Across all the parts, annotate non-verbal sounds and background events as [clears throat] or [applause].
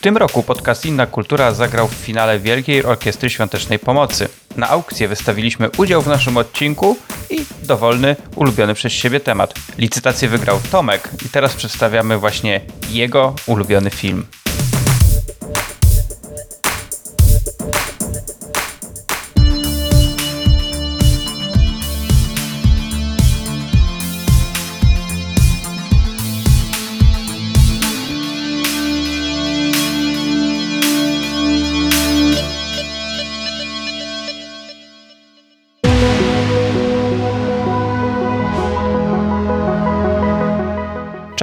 tym roku podcast Inna Kultura zagrał w finale Wielkiej Orkiestry Świątecznej Pomocy. Na aukcję wystawiliśmy udział w naszym odcinku i dowolny, ulubiony przez siebie temat. Licytację wygrał Tomek i teraz przedstawiamy właśnie jego ulubiony film.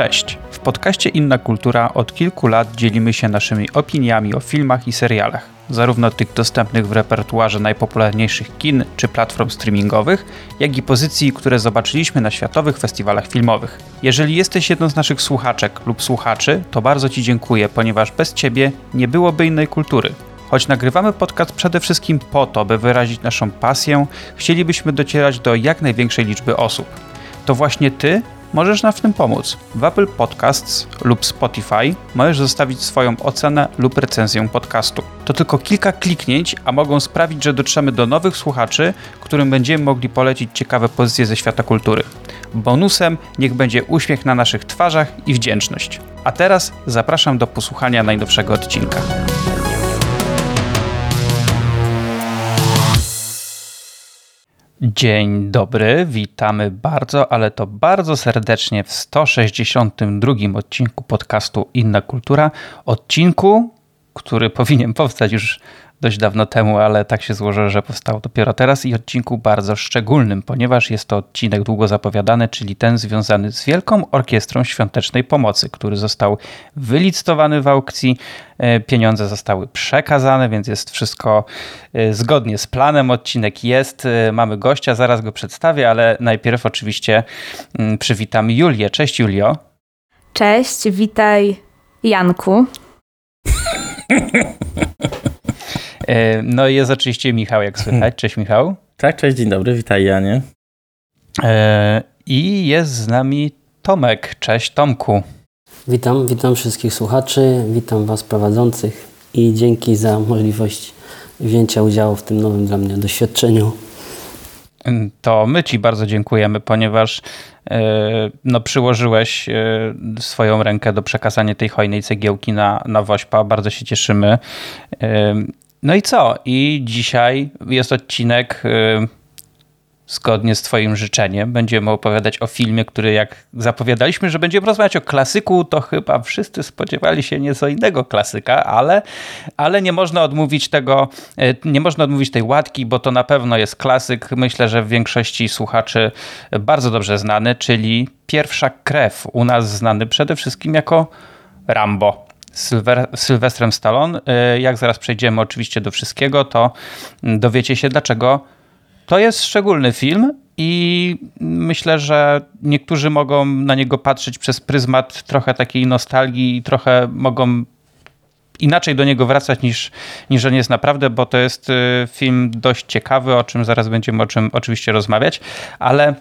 Cześć. W podcaście Inna Kultura od kilku lat dzielimy się naszymi opiniami o filmach i serialach, zarówno tych dostępnych w repertuarze najpopularniejszych kin czy platform streamingowych, jak i pozycji, które zobaczyliśmy na światowych festiwalach filmowych. Jeżeli jesteś jedną z naszych słuchaczek lub słuchaczy, to bardzo Ci dziękuję, ponieważ bez Ciebie nie byłoby innej kultury. Choć nagrywamy podcast przede wszystkim po to, by wyrazić naszą pasję, chcielibyśmy docierać do jak największej liczby osób. To właśnie Ty możesz nam w tym pomóc. W Apple Podcasts lub Spotify możesz zostawić swoją ocenę lub recenzję podcastu. To tylko kilka kliknięć, a mogą sprawić, że dotrzemy do nowych słuchaczy, którym będziemy mogli polecić ciekawe pozycje ze świata kultury. Bonusem niech będzie uśmiech na naszych twarzach i wdzięczność. A teraz zapraszam do posłuchania najnowszego odcinka. Dzień dobry, witamy bardzo, ale to bardzo serdecznie w 162 odcinku podcastu Inna Kultura. Odcinku, który powinien powstać już dość dawno temu, ale tak się złożyło, że powstał dopiero teraz i odcinku bardzo szczególnym, ponieważ jest to odcinek długo zapowiadany, czyli ten związany z Wielką Orkiestrą Świątecznej Pomocy, który został wylicytowany w aukcji, e, pieniądze zostały przekazane, więc jest wszystko e, zgodnie z planem. Odcinek jest, e, mamy gościa, zaraz go przedstawię, ale najpierw oczywiście mm, przywitam Julię. Cześć Julio. Cześć, witaj Janku. [laughs] E, no i jest oczywiście Michał, jak słychać. Cześć Michał. Tak, cześć, dzień dobry, witaj Janie. E, I jest z nami Tomek. Cześć Tomku. Witam, witam wszystkich słuchaczy, witam Was prowadzących i dzięki za możliwość wzięcia udziału w tym nowym dla mnie doświadczeniu. To my Ci bardzo dziękujemy, ponieważ e, no, przyłożyłeś swoją rękę do przekazania tej hojnej cegiełki na, na Wośpa. Bardzo się cieszymy. No i co? I dzisiaj jest odcinek y, zgodnie z Twoim życzeniem. Będziemy opowiadać o filmie, który jak zapowiadaliśmy, że będziemy rozmawiać o klasyku, to chyba wszyscy spodziewali się nieco innego klasyka, ale, ale nie można odmówić tego, y, nie można odmówić tej łatki, bo to na pewno jest klasyk. Myślę, że w większości słuchaczy bardzo dobrze znany, czyli Pierwsza krew, u nas znany przede wszystkim jako Rambo. Sylwer, Sylwestrem Stallone. Y, jak zaraz przejdziemy oczywiście do wszystkiego, to dowiecie się dlaczego to jest szczególny film i myślę, że niektórzy mogą na niego patrzeć przez pryzmat trochę takiej nostalgii i trochę mogą inaczej do niego wracać niż, niż on jest naprawdę, bo to jest y, film dość ciekawy, o czym zaraz będziemy o czym oczywiście rozmawiać, ale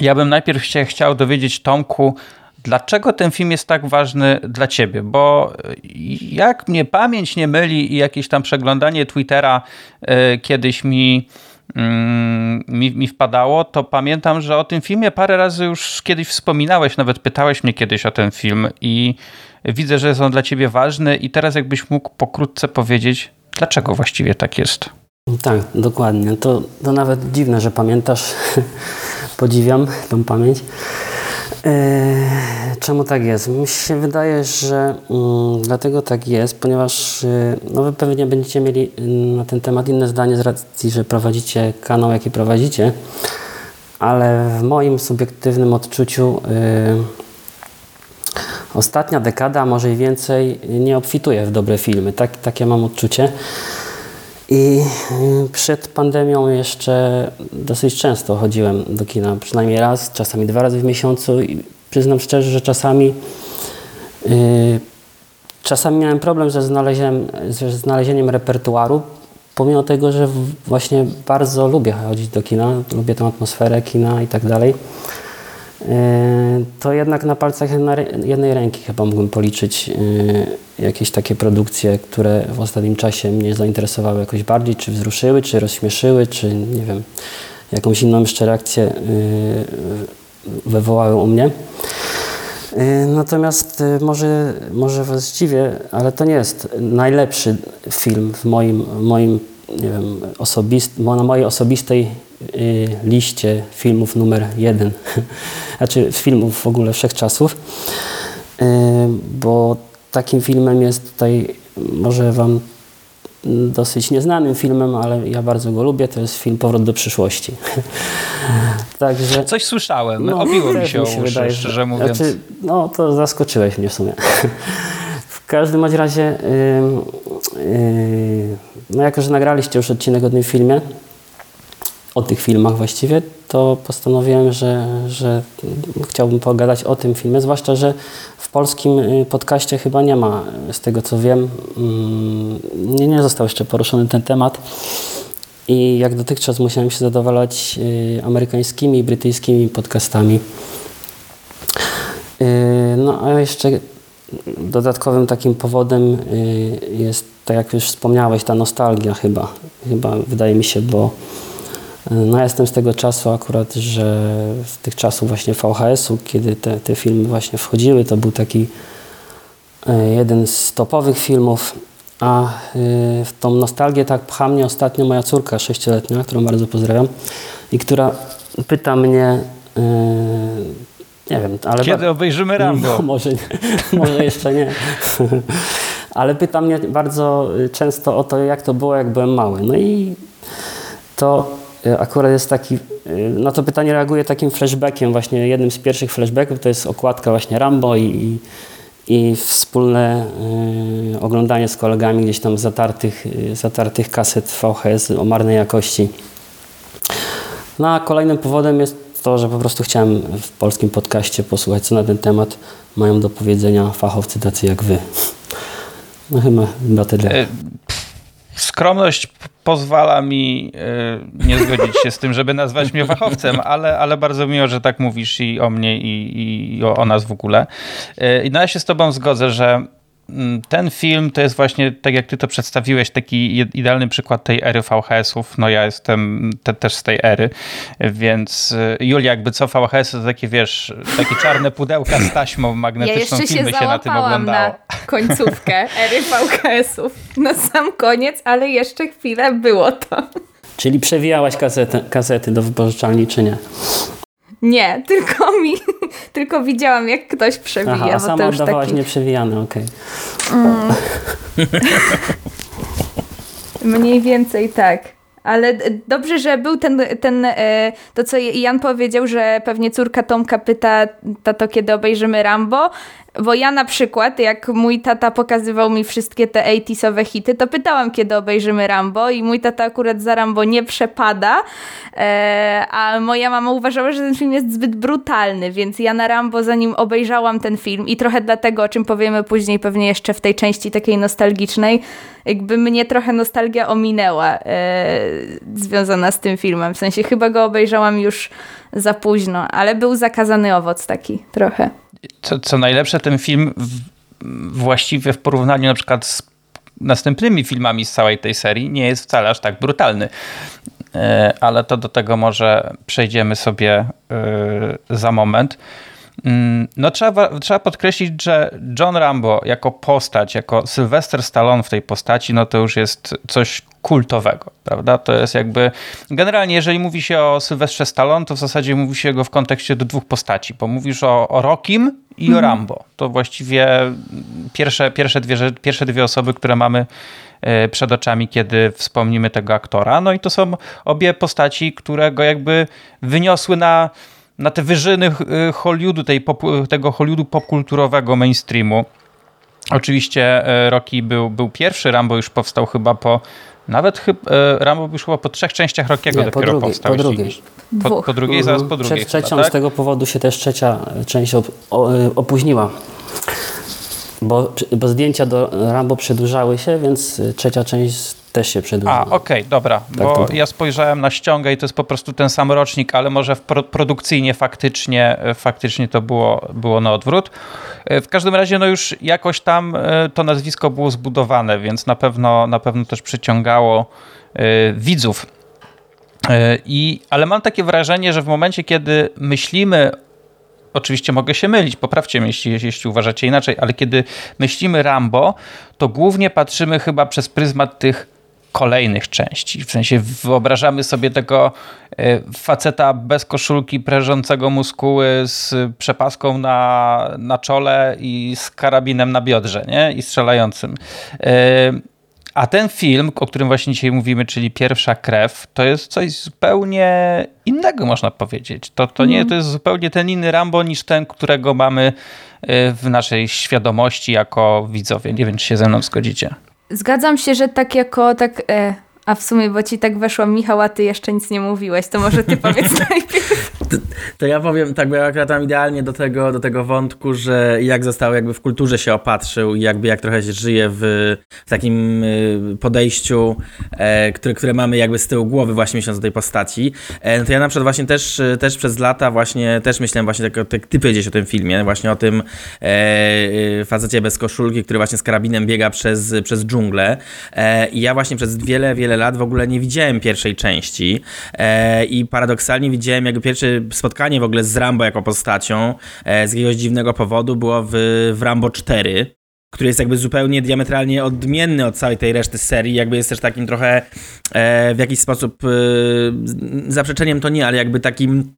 ja bym najpierw się chciał dowiedzieć Tomku, Dlaczego ten film jest tak ważny dla ciebie? Bo e, jak mnie pamięć nie myli i jakieś tam przeglądanie Twittera y, kiedyś mi, y, mi, mi, wpadało, to pamiętam, że o tym filmie parę razy już kiedyś wspominałeś, nawet pytałeś mnie kiedyś o ten film i widzę, że jest on dla ciebie ważny i teraz jakbyś mógł pokrótce powiedzieć, dlaczego właściwie tak jest? Tak, dokładnie. To, to nawet dziwne, że pamiętasz. [laughs] Podziwiam tą pamięć. Eee, czemu tak jest? Mi się wydaje, że mm, dlatego tak jest, ponieważ y, no wy pewnie będziecie mieli y, na ten temat inne zdanie z racji, że prowadzicie kanał, jaki prowadzicie, ale w moim subiektywnym odczuciu y, ostatnia dekada, może i więcej, nie obfituje w dobre filmy. Tak, takie mam odczucie. I y, przed pandemią jeszcze dosyć często chodziłem do kina, przynajmniej raz, czasami dwa razy w miesiącu i przyznam szczerze, że czasami yy, czasami miałem problem ze znalezieniem, ze znalezieniem repertuaru, pomimo tego, że właśnie bardzo lubię chodzić do kina, lubię tę atmosferę kina i tak dalej. To jednak na palcach jednej ręki chyba mógłbym policzyć e, jakieś takie produkcje, które w ostatnim czasie mnie zainteresowały jakoś bardziej, czy wzruszyły, czy rozśmieszyły, czy nie wiem, jakąś inną jeszcze reakcję e, wywołały u mnie. E, Natomiast e, może, może Was ale to nie jest najlepszy film w moim, moim nie wiem, osobist, na mojej osobistej liście filmów numer jeden, [laughs] znaczy filmów w ogóle wszechczasów, y, bo takim filmem jest tutaj może Wam dosyć nieznanym filmem, ale ja bardzo go lubię, to jest film Powrót do przyszłości. [laughs] Także Coś słyszałem, obiło mi się o uszy, wydaje, że- szczerze mówiąc. Znaczy, no to zaskoczyłeś mnie w sumie. [laughs] w każdym bądź razie, ym, yy, no jako że nagraliście już odcinek o tym filmie, o tych filmach właściwie, to postanowiłem, że, że chciałbym pogadać o tym filmie, zwłaszcza, że w polskim y, podcaście chyba nie ma, z tego co wiem, mm, nie, nie został jeszcze poruszony ten temat. I jak dotychczas musiałem się zadowalać y, amerykańskimi i brytyjskimi podcastami. Y, No a jeszcze dodatkowym takim powodem jest, tak jak już wspomniałeś, ta nostalgia chyba. Chyba wydaje mi się, bo no, jestem z tego czasu akurat, że z tych czasów właśnie VHS-u, kiedy te, te filmy właśnie wchodziły, to był taki y, jeden z topowych filmów. A y, w tą nostalgię tak pcha mnie ostatnio moja córka sześcioletnia, którą bardzo pozdrawiam i która pyta mnie, y, nie wiem, ale... Kiedy obejrzymy Rambo? No, [laughs] może, może jeszcze nie. [laughs] Ale pyta mnie bardzo często o to, jak to było, jak byłem mały. No i to akurat jest taki, y, na to pytanie reaguję takim flashbackiem, właśnie jednym z pierwszych flashbacków to jest okładka właśnie Rambo i, i, wspólne y, oglądanie z kolegami gdzieś tam zatartych, zatartych kaset VHS o marnej jakości. No a kolejnym powodem jest to, że po prostu chciałem w polskim podcaście posłuchać, co na ten temat mają do powiedzenia fachowcy tacy jak wy. No chyba, chyba tyle. E, Skromność pozwala mi e, nie zgodzić się z tym, żeby nazwać mnie fachowcem, ale, ale bardzo miło, że tak mówisz i o mnie, i, i o, o nas w ogóle. I no ja się z tobą zgodzę, że ten film to jest właśnie, tak jak ty to przedstawiłeś, taki idealny przykład tej ery VHS-ów. No ja jestem te, też z tej ery, więc e, Julia, jakby co VHS to takie, wiesz, takie czarne pudełka z taśmą Ja magnetyczną, się filmy się na tym oglądało. na końcówkę ery VHS-ów. Na sam koniec, ale jeszcze chwilę było to. Czyli przewijałaś kasetę, kasety do wypożyczalni, czy nie? Nie, [laughs] tylko mi, tylko widziałam jak ktoś przewija, Aha, a sama oddawałaś taki... nieprzewijane, okej. [laughs] Mniej więcej tak. Ale dobrze, że był ten, ten e, to co Jan powiedział, że pewnie córka Tomka pyta tato, kiedy obejrzymy Rambo, bo ja na przykład, jak mój tata pokazywał mi wszystkie te 80sowe hity, to pytałam, kiedy obejrzymy Rambo i mój tata akurat za Rambo nie przepada, e, a moja mama uważała, że ten film jest zbyt brutalny, więc ja na Rambo, zanim obejrzałam ten film i trochę dlatego, o czym powiemy później, pewnie jeszcze w tej części takiej nostalgicznej, jakby mnie trochę nostalgia ominęła e, związana z tym filmem. W sensie chyba go obejrzałam już za późno, ale był zakazany owoc taki trochę. Co, co najlepsze, ten film w, właściwie w porównaniu na przykład z następnymi filmami z całej tej serii nie jest wcale aż tak brutalny. E, Ale to do tego może przejdziemy sobie e, za moment. Mm, No trzeba, trzeba podkreślić, że John Rambo jako postać, jako Sylvester Stallone w tej postaci, no to już jest coś kultowego, prawda? To jest jakby, generalnie jeżeli mówi się o Sylwestrze Stallone, to w zasadzie mówi się go w kontekście do dwóch postaci, bo mówisz o, o Rockim i o Rambo. To właściwie pierwsze, pierwsze, dwie, pierwsze dwie osoby, które mamy e, przed oczami, kiedy wspomnimy tego aktora. No i to są obie postaci, które go jakby wyniosły na, na te wyżyny e, Hollywoodu, tej pop, tego Hollywoodu popkulturowego mainstreamu. Oczywiście e, Rocky był, był pierwszy, Rambo już powstał chyba po, nawet chyba, Rambo był już chyba po trzech częściach Rockiego Nie, po dopiero drugiej, powstał. po drugiej. Po, po drugiej, zaraz po drugiej. Przed trzecią, chyba, tak? z tego powodu się też trzecia część y, opóźniła. Bo, bo zdjęcia do Rambo przedłużały się, więc y, trzecia część też się przedłużyło. A, okej, dobra, bo Tak, to- ja spojrzałem na ściągę i to jest po prostu ten sam rocznik, ale może w pro produkcyjnie faktycznie, e, faktycznie to było, było na odwrót. E, W każdym razie no już jakoś tam e, to nazwisko było zbudowane, więc na pewno, na pewno też przyciągało widzów. I, ale mam takie wrażenie, że w momencie, kiedy myślimy Oczywiście mogę się mylić, poprawcie mnie, jeśli, jeśli uważacie inaczej, ale kiedy myślimy Rambo, to głównie patrzymy chyba przez pryzmat tych kolejnych części. W sensie wyobrażamy sobie tego e, faceta bez koszulki, prężącego muskuły z przepaską na, na czole i z karabinem na biodrze, nie? I strzelającym. E, A ten film, o którym właśnie dzisiaj mówimy, czyli Pierwsza Krew, to jest coś zupełnie innego, można powiedzieć. To, to, nie, to jest zupełnie ten inny Rambo niż ten, którego mamy e, w naszej świadomości jako widzowie. Nie wiem, czy się ze mną zgodzicie. Zgadzam się, że tak jako tak... E, a w sumie, bo ci tak weszło, Michał, a ty jeszcze nic nie mówiłeś, to może ty powiedz [laughs] najpierw. To ja powiem tak, bo ja akurat tam idealnie do tego, do tego wątku, że jak został jakby w kulturze się opatrzył i jakby jak trochę się żyje w, w takim y, podejściu, e, które, które mamy jakby z tyłu głowy właśnie myśląc o tej postaci, e, no to ja na przykład właśnie też, y, też przez lata właśnie też myślałem właśnie tak, tak ty powiedziałeś o tym filmie, właśnie o tym e, y, facecie bez koszulki, który właśnie z karabinem biega przez, przez dżunglę e, i ja właśnie przez wiele, wiele lat w ogóle nie widziałem pierwszej części e, i paradoksalnie widziałem jakby pierwsze spotkanie w ogóle z Rambo jako postacią e, z jakiegoś dziwnego powodu było w, w Rambo 4 który jest jakby zupełnie diametralnie odmienny od całej tej reszty serii, jakby jest też takim trochę e, w jakiś sposób e, zaprzeczeniem to nie, ale jakby takim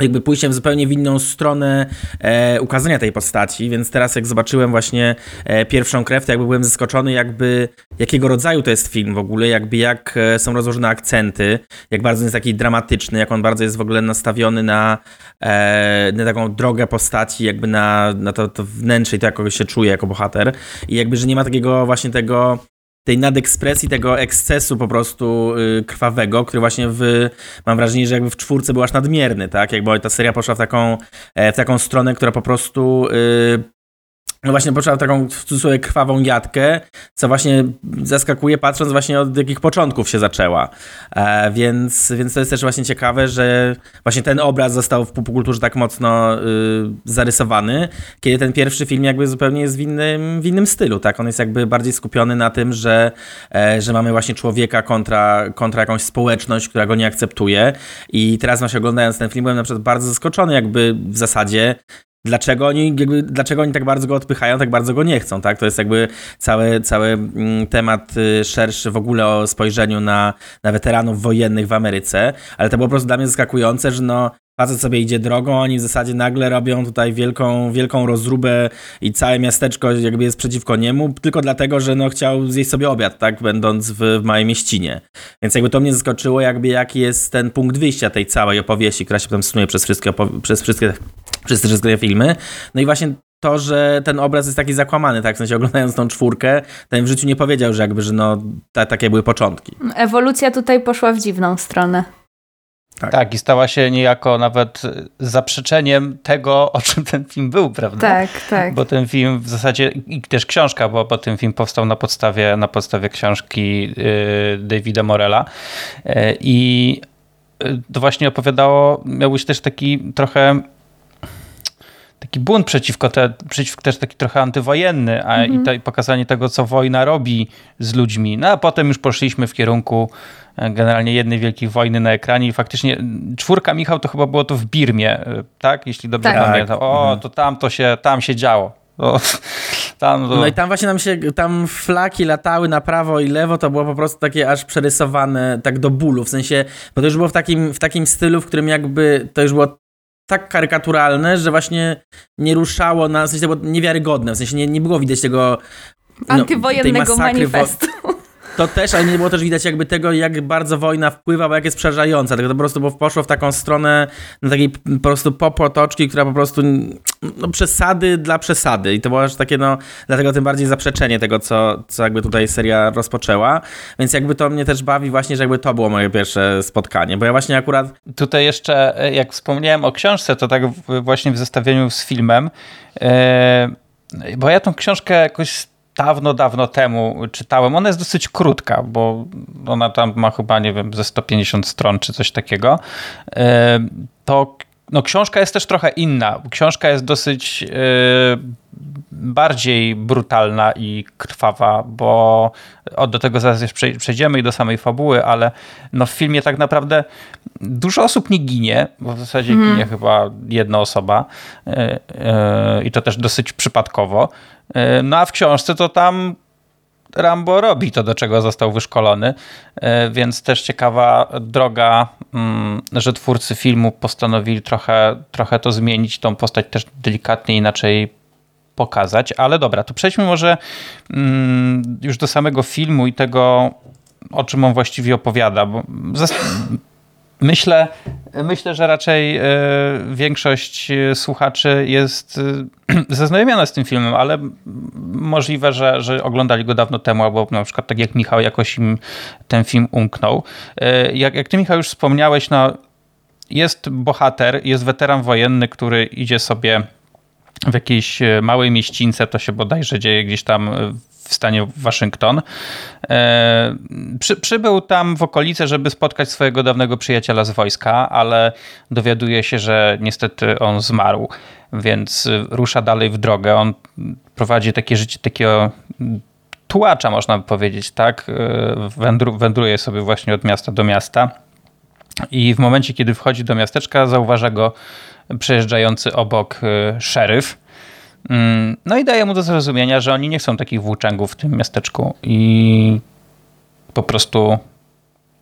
jakby pójściem zupełnie w inną stronę e, ukazania tej postaci, więc teraz jak zobaczyłem właśnie e, pierwszą krew, to jakby byłem zaskoczony jakby jakiego rodzaju to jest film w ogóle, jakby jak e, są rozłożone akcenty, jak bardzo jest taki dramatyczny, jak on bardzo jest w ogóle nastawiony na, e, na taką drogę postaci, jakby na, na to, to wnętrze i to, jak się czuje jako bohater. I jakby, że nie ma takiego właśnie tego tej nadekspresji, tego ekscesu po prostu y, krwawego, który właśnie w, mam wrażenie, że jakby w czwórce był aż nadmierny, tak? Jakby ta seria poszła w taką, e, w taką stronę, która po prostu y, właśnie poszła w taką w cudzysłowie krwawą jatkę, co właśnie zaskakuje patrząc właśnie od jakich początków się zaczęła. E, więc, więc to jest też właśnie ciekawe, że właśnie ten obraz został w popkulturze tak mocno y, zarysowany, kiedy ten pierwszy film jakby zupełnie jest w innym, w innym stylu, tak? On jest jakby bardziej skupiony na tym, że, e, że mamy właśnie człowieka kontra, kontra jakąś społeczność, która go nie akceptuje i teraz właśnie oglądając ten film byłem na przykład bardzo zaskoczony jakby w zasadzie dlaczego oni, jakby, dlaczego oni tak bardzo go odpychają, tak bardzo go nie chcą, tak? To jest jakby cały, cały mm, temat y, szerszy w ogóle o spojrzeniu na, na weteranów wojennych w Ameryce, ale to było po prostu dla mnie zaskakujące, że no facet sobie idzie drogą, oni w zasadzie nagle robią tutaj wielką, wielką rozróbę i całe miasteczko jakby jest przeciwko niemu, tylko dlatego, że no chciał zjeść sobie obiad, tak, będąc w, w małej mieścinie. Więc jakby to mnie zaskoczyło, jakby jaki jest ten punkt wyjścia tej całej opowieści, która się potem snuje przez wszystkie, przez wszystkie, przez wszystkie filmy. No i właśnie to, że ten obraz jest taki zakłamany, tak, w sensie oglądając tą czwórkę, ten w życiu nie powiedział, że jakby, że no, ta, takie były początki. Ewolucja tutaj poszła w dziwną stronę. Tak. Tak. i stała się niejako nawet zaprzeczeniem tego, o czym ten film był, prawda? Tak, tak. Bo ten film w zasadzie, i też książka, bo, bo ten film powstał na podstawie, na podstawie książki y, Davida Morella. Y, I y, to właśnie opowiadało, miał być też taki trochę taki bunt przeciwko, te, przeciwko też taki trochę antywojenny, a i, to, i pokazanie tego, co wojna robi z ludźmi. No a potem już poszliśmy w kierunku generalnie jednej wielkiej wojny na ekranie i faktycznie czwórka Michał to chyba było to w Birmie, e, tak? Jeśli dobrze Tak. pamiętam. O, to tam to się, tam się działo. O, [laughs] tam, to... No i tam właśnie nam się, tam flaki latały na prawo i lewo, to było po prostu takie aż przerysowane tak do bólu, w sensie, bo to już było w takim, w takim stylu, w którym jakby to już było tak karykaturalne, że właśnie nie ruszało na, w sensie to było niewiarygodne, w sensie nie, nie było widać tego no, Antywojennego masakry wo- manifestu. To też, ale nie było też widać jakby tego, jak bardzo wojna wpływa, bo jak jest przerażająca. Tylko to po prostu było, poszło w taką stronę na takiej po prostu popotoczki, która po prostu no, przesady dla przesady. I to było aż takie, no, dlatego tym bardziej zaprzeczenie tego, co, co jakby tutaj seria rozpoczęła. Więc jakby to mnie też bawi właśnie, że jakby to było moje pierwsze spotkanie, bo ja właśnie akurat Tutaj jeszcze, e, jak wspomniałem o książce, to tak właśnie w zestawieniu z filmem, e, bo ja tą książkę jakoś dawno, dawno temu czytałem. Ona jest dosyć krótka, bo ona tam ma chyba, nie wiem, ze 150 stron czy coś takiego. E, to no, książka jest też trochę inna. Książka jest dosyć yy, bardziej brutalna i krwawa, bo o, do tego zaraz jeszcze przejdziemy i do samej fabuły, ale no, w filmie tak naprawdę dużo osób nie ginie, bo w zasadzie mm. ginie chyba jedna osoba yy, yy, i to też dosyć przypadkowo. no a w książce to tam Rambo robi to, do czego został wyszkolony, e, więc też ciekawa droga, mm, że twórcy filmu postanowili trochę, trochę to zmienić, tą postać też delikatnie inaczej pokazać, ale dobra, to przejdźmy może mm, już do samego filmu i tego, o czym on właściwie opowiada, bo Myślę, myślę, że raczej e, większość e, słuchaczy jest e, [clears throat] zaznajomiona z tym filmem, ale możliwe, że, że oglądali go dawno temu, albo na przykład tak jak Michał jakoś im ten film umknął. Jak, jak ty, Michał, już wspomniałeś, no, jest bohater, jest weteran wojenny, który idzie sobie w jakiejś małej mieścińce, to się bodajże dzieje gdzieś tam w stanie Waszyngton. E, przy, przybył tam w okolice, żeby spotkać swojego dawnego przyjaciela z wojska, ale dowiaduje się, że niestety on zmarł, więc rusza dalej w drogę. On prowadzi takie życie takiego tułacza, można powiedzieć, tak? E, wędru, wędruje sobie właśnie od miasta do miasta. I w momencie, kiedy wchodzi do miasteczka, zauważa go przejeżdżający obok e, szeryf no i daje mu do zrozumienia, że oni nie chcą takich włóczęgów w tym miasteczku i po prostu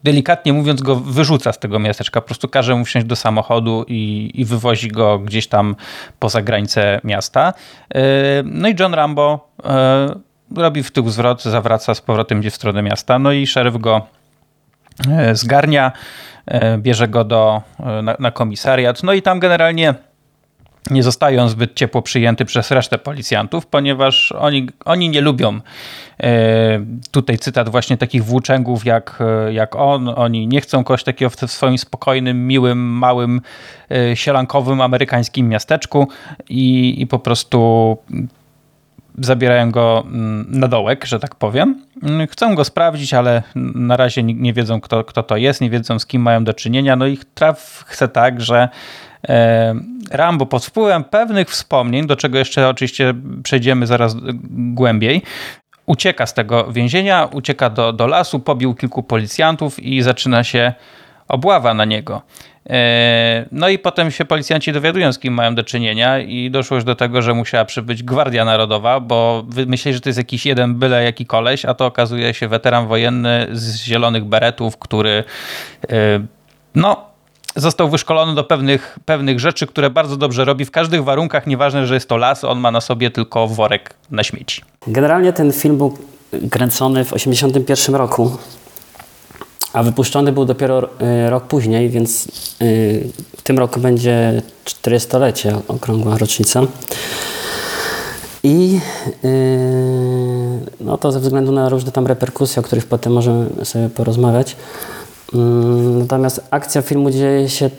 delikatnie mówiąc go wyrzuca z tego miasteczka, po prostu każe mu wsiąść do samochodu i, i wywozi go gdzieś tam poza granicę miasta. E, no i John Rambo e, robi w tył zwrot, zawraca z powrotem gdzieś w stronę miasta, no i szeryf go e, zgarnia, bierze go do, na, na komisariat, no i tam generalnie nie zostają zbyt ciepło przyjęty przez resztę policjantów, ponieważ oni, oni nie lubią e, tutaj cytat właśnie takich włóczęgów jak, e, jak on. Oni nie chcą kogoś takiego w swoim spokojnym, miłym, małym, e, sielankowym amerykańskim miasteczku i, i po prostu zabierają go mm, na dołek, że tak powiem. Chcą go sprawdzić, ale na razie nie wiedzą, kto, kto to jest, nie wiedzą, z kim mają do czynienia. No ich traf chce tak, że Rambo pod wpływem pewnych wspomnień, do czego jeszcze oczywiście przejdziemy zaraz głębiej, ucieka z tego więzienia, ucieka do, do lasu, pobił kilku policjantów i zaczyna się obława na niego. E, no i potem się policjanci dowiadują, z kim mają do czynienia i doszło już do tego, że musiała przybyć Gwardia Narodowa, bo myśleli, że to jest jakiś jeden byle jaki koleś, a to okazuje się weteran wojenny z zielonych beretów, który e, no został wyszkolony do pewnych, pewnych rzeczy, które bardzo dobrze robi w każdych warunkach, nieważne, że jest to las, on ma na sobie tylko worek na śmieci. Generalnie ten film był kręcony w 1981 roku, a wypuszczony był dopiero y, rok później, więc y, w tym roku będzie 400-lecie, okrągła rocznica. I y, no to ze względu na różne tam reperkusje, o których potem możemy sobie porozmawiać, natomiast akcja filmu dzieje się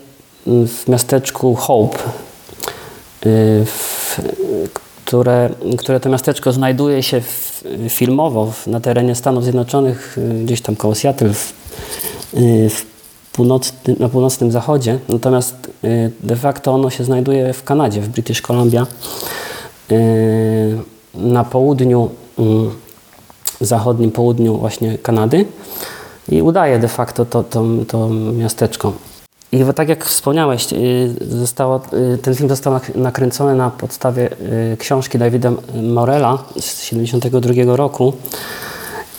mm, w miasteczku Hope, y, w, które, które to miasteczko znajduje się w, filmowo na terenie Stanów Zjednoczonych, y, gdzieś tam koło Seattle, w, y, w północny, na północnym zachodzie. Natomiast de facto ono się znajduje w Kanadzie, w British Columbia, na południu, mm, zachodnim południu właśnie Kanady i udaje de facto to, to, to miasteczko. I tak jak wspomniałeś, y, zostało, y, ten film został nakręcony na podstawie y, książki Davida Morella z 1972 roku.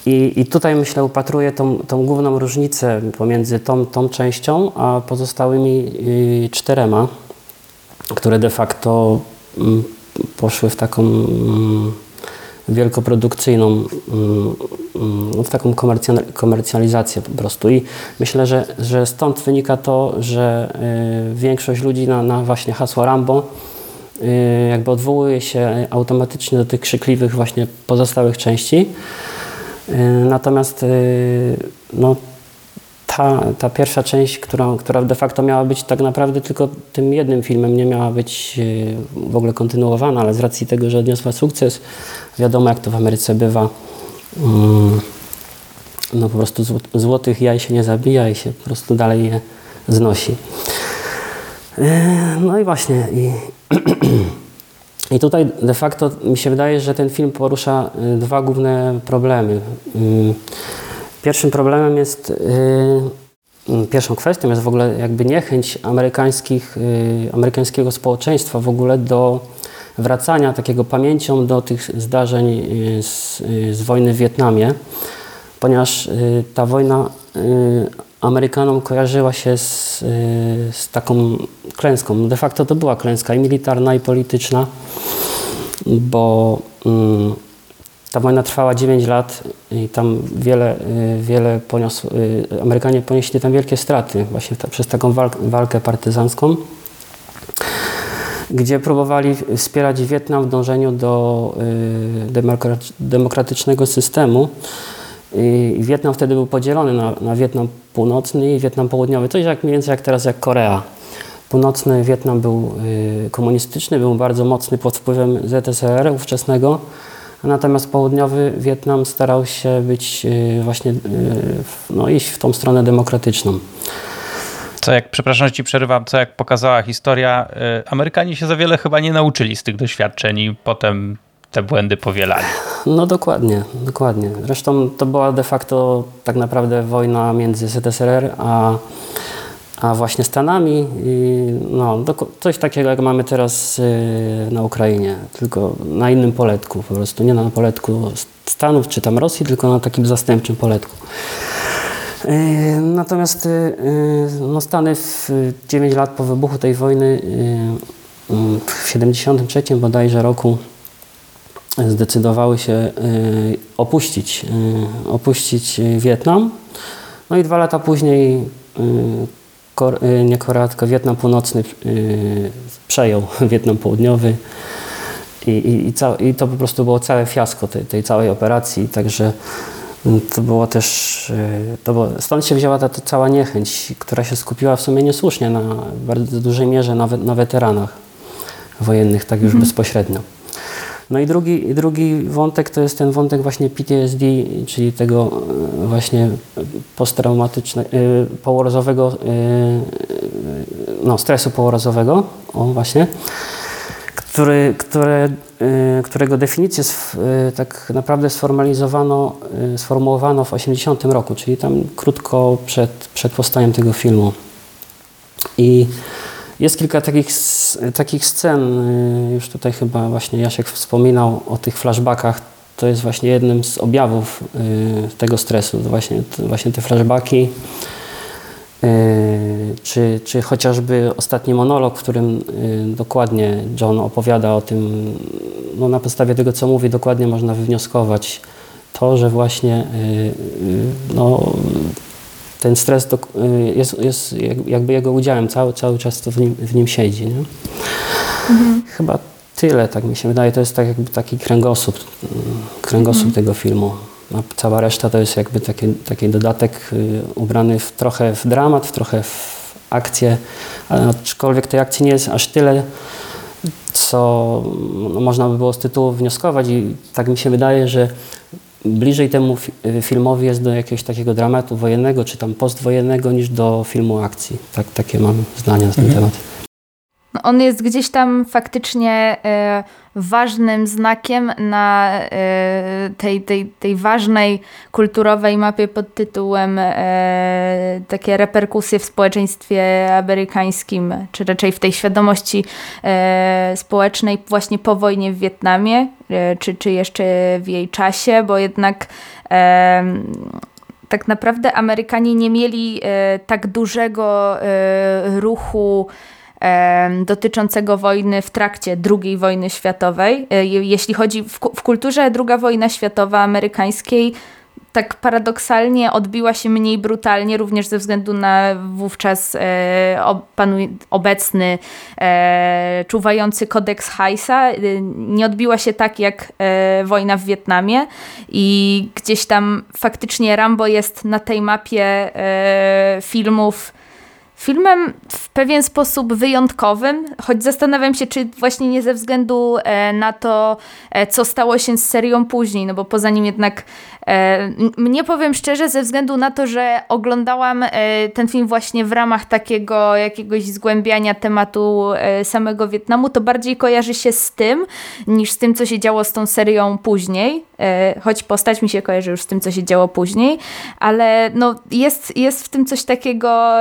I, I tutaj myślę upatruję tą, tą główną różnicę pomiędzy tą, tą częścią a pozostałymi czterema, które de facto mm, poszły w taką mm, wielkoprodukcyjną, mm, mm, w taką komercjalizację po prostu. I myślę, że, że stąd wynika to, że y, większość ludzi na, na właśnie hasło Rambo y, jakby odwołuje się automatycznie do tych krzykliwych właśnie pozostałych części. Y, natomiast no, ta, ta pierwsza część, która, która de facto miała być tak naprawdę tylko tym jednym filmem, nie miała być e, w ogóle kontynuowana, ale z racji tego, że odniosła sukces, wiadomo jak to w Ameryce bywa, mm, no po prostu zł- złotych jaj się nie zabija i się po prostu dalej je znosi. E, No i właśnie. I, [clears throat] I tutaj de facto mi się wydaje, że ten film porusza y, dwa główne problemy. Pierwszym problemem jest, y, y, pierwszą kwestią jest w ogóle jakby niechęć amerykańskich, y, amerykańskiego społeczeństwa w ogóle do wracania takiego pamięcią do tych zdarzeń y, z, z wojny w Wietnamie, ponieważ ta wojna Amerykanom kojarzyła się z, z taką klęską. De facto to była klęska i militarna, i polityczna, bo mm, ta wojna trwała 9 lat i tam wiele, y, wiele poniosło, y, Amerykanie ponieśli tam wielkie straty właśnie ta, przez taką walk, walkę partyzancką, gdzie próbowali wspierać Wietnam w dążeniu do y, demokra- demokratycznego systemu. I Wietnam wtedy był podzielony na, na Wietnam północny i Wietnam południowy. Coś jak mniej więcej jak teraz jak Korea. Północny Wietnam był y, komunistyczny, był bardzo mocny pod wpływem ZSRR ówczesnego, natomiast południowy Wietnam starał się być y, właśnie, y, no, iść w tą stronę demokratyczną. Co jak, przepraszam, że ci przerywam, co jak pokazała historia, y, Amerykanie się za wiele chyba nie nauczyli z tych doświadczeń i potem te błędy powielali. No dokładnie, dokładnie. Zresztą to była de facto tak naprawdę wojna między ZSRR a, a właśnie Stanami. No, coś takiego jak mamy teraz y, na Ukrainie, tylko na innym poletku po prostu. Nie na poletku Stanów czy tam Rosji, tylko na takim zastępczym poletku. Y, Natomiast y, no Stany w 9 lat po wybuchu tej wojny y, w 73 bodajże roku zdecydowały się opuścić, opuścić Wietnam. No i dwa lata później, Kor, y, nie Korea, tylko Wietnam Północny y, przejął [laughs] Wietnam Południowy. I, i, i, I to po prostu było całe fiasko tej, tej całej operacji, także y, to było też, y, to było, stąd się wzięła ta, ta cała niechęć, która się skupiła w sumie niesłusznie na bardzo dużej mierze na, we, na weteranach wojennych, tak już bezpośrednio. No i drugi, drugi wątek to jest ten wątek właśnie PTSD, czyli tego e, właśnie posttraumatycznego, połorazowego, no stresu połorazowego, o właśnie, który, które, e, którego definicję e, tak naprawdę sformalizowano, e, sformułowano w 80 roku, czyli tam krótko przed, przed powstaniem tego filmu. I jest kilka takich, takich scen, y, już tutaj chyba właśnie Jasiek wspominał o tych flashbackach. To jest właśnie jednym z objawów y, tego stresu, właśnie, właśnie te flashbacki. Y, Czy, czy chociażby ostatni monolog, w którym dokładnie John opowiada o tym, no na podstawie tego, co mówi, dokładnie można wywnioskować to, że właśnie no, ten stres to, y, jest, jest jak- jakby jego udziałem, cały, cały czas to w nim, w nim siedzi. Nie? Chyba tyle, tak mi się wydaje. To jest tak jakby taki kręgosłup, y, kręgosłup tego filmu. A cała reszta to jest jakby taki, taki dodatek y, ubrany w, trochę w dramat, w trochę w akcję, ale aczkolwiek tej akcji nie jest aż tyle, co no, można by było z tytułu wnioskować i tak mi się wydaje, że bliżej temu fi- filmowi jest do jakiegoś takiego dramatu wojennego czy tam postwojennego niż do filmu akcji. Tak, takie mam zdania na ten temat. No, On jest gdzieś tam faktycznie e, ważnym znakiem na e, tej, tej, tej ważnej kulturowej mapie pod tytułem e, takie reperkusje w społeczeństwie amerykańskim, czy raczej w tej świadomości e, społecznej właśnie po wojnie w Wietnamie, czy, czy jeszcze w jej czasie, bo jednak em, tak naprawdę Amerykanie nie mieli e, tak dużego e, ruchu dotyczącego wojny w trakcie II wojny światowej. E, je- Jeśli chodzi w, w kulturze II wojna światowa amerykańskiej, tak paradoksalnie odbiła się mniej brutalnie, również ze względu na wówczas e, panuj, obecny e, czuwający kodeks Heisa. E, nie odbiła się tak jak e, wojna w Wietnamie i gdzieś tam faktycznie Rambo jest na tej mapie e, filmów filmem w pewien sposób wyjątkowym, choć zastanawiam się, czy właśnie nie ze względu e, na to, co stało się z serią później, no bo poza nim jednak mnie powiem szczerze, ze względu na to, że oglądałam ten film właśnie w ramach takiego jakiegoś zgłębiania tematu samego Wietnamu, to bardziej kojarzy się z tym, niż z tym, co się działo z tą serią później, choć postać mi się kojarzy już z tym, co się działo później, ale no jest, jest w tym coś takiego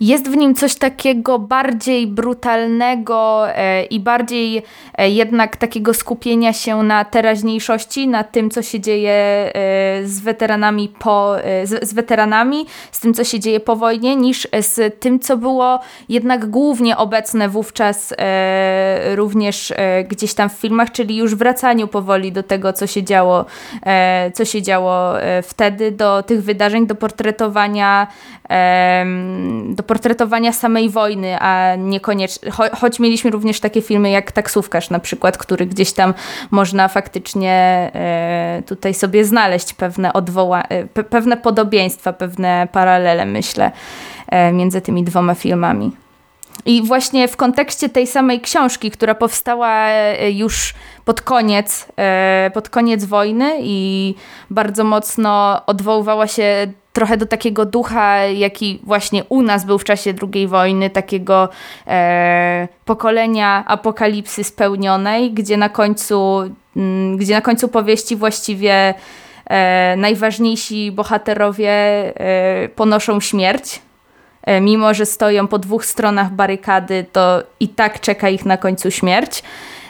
jest w nim coś takiego bardziej brutalnego e, i bardziej e, jednak takiego skupienia się na teraźniejszości, na tym, co się dzieje e, z weteranami po, z, z weteranami, z tym, co się dzieje po wojnie, niż z tym, co było jednak głównie obecne wówczas również gdzieś tam w filmach, czyli już wracaniu powoli do tego, co się działo, co się działo wtedy, do tych wydarzeń, do portretowania do portretowania samej wojny, a niekoniecznie, cho choć mieliśmy również takie filmy jak Taksówkarz na przykład, który gdzieś tam można faktycznie e, tutaj sobie znaleźć pewne odwoła e, pe pewne podobieństwa, pewne paralele myślę e, między tymi dwoma filmami. I właśnie w kontekście tej samej książki, która powstała już pod koniec, pod koniec wojny i bardzo mocno odwoływała się trochę do takiego ducha, jaki właśnie u nas był w czasie II wojny, takiego e, pokolenia apokalipsy spełnionej, gdzie na końcu, m, mm, gdzie na końcu powieści właściwie e, najważniejsi bohaterowie e, ponoszą śmierć. E, mimo, że stoją po dwóch stronach barykady, to i tak czeka ich na końcu śmierć.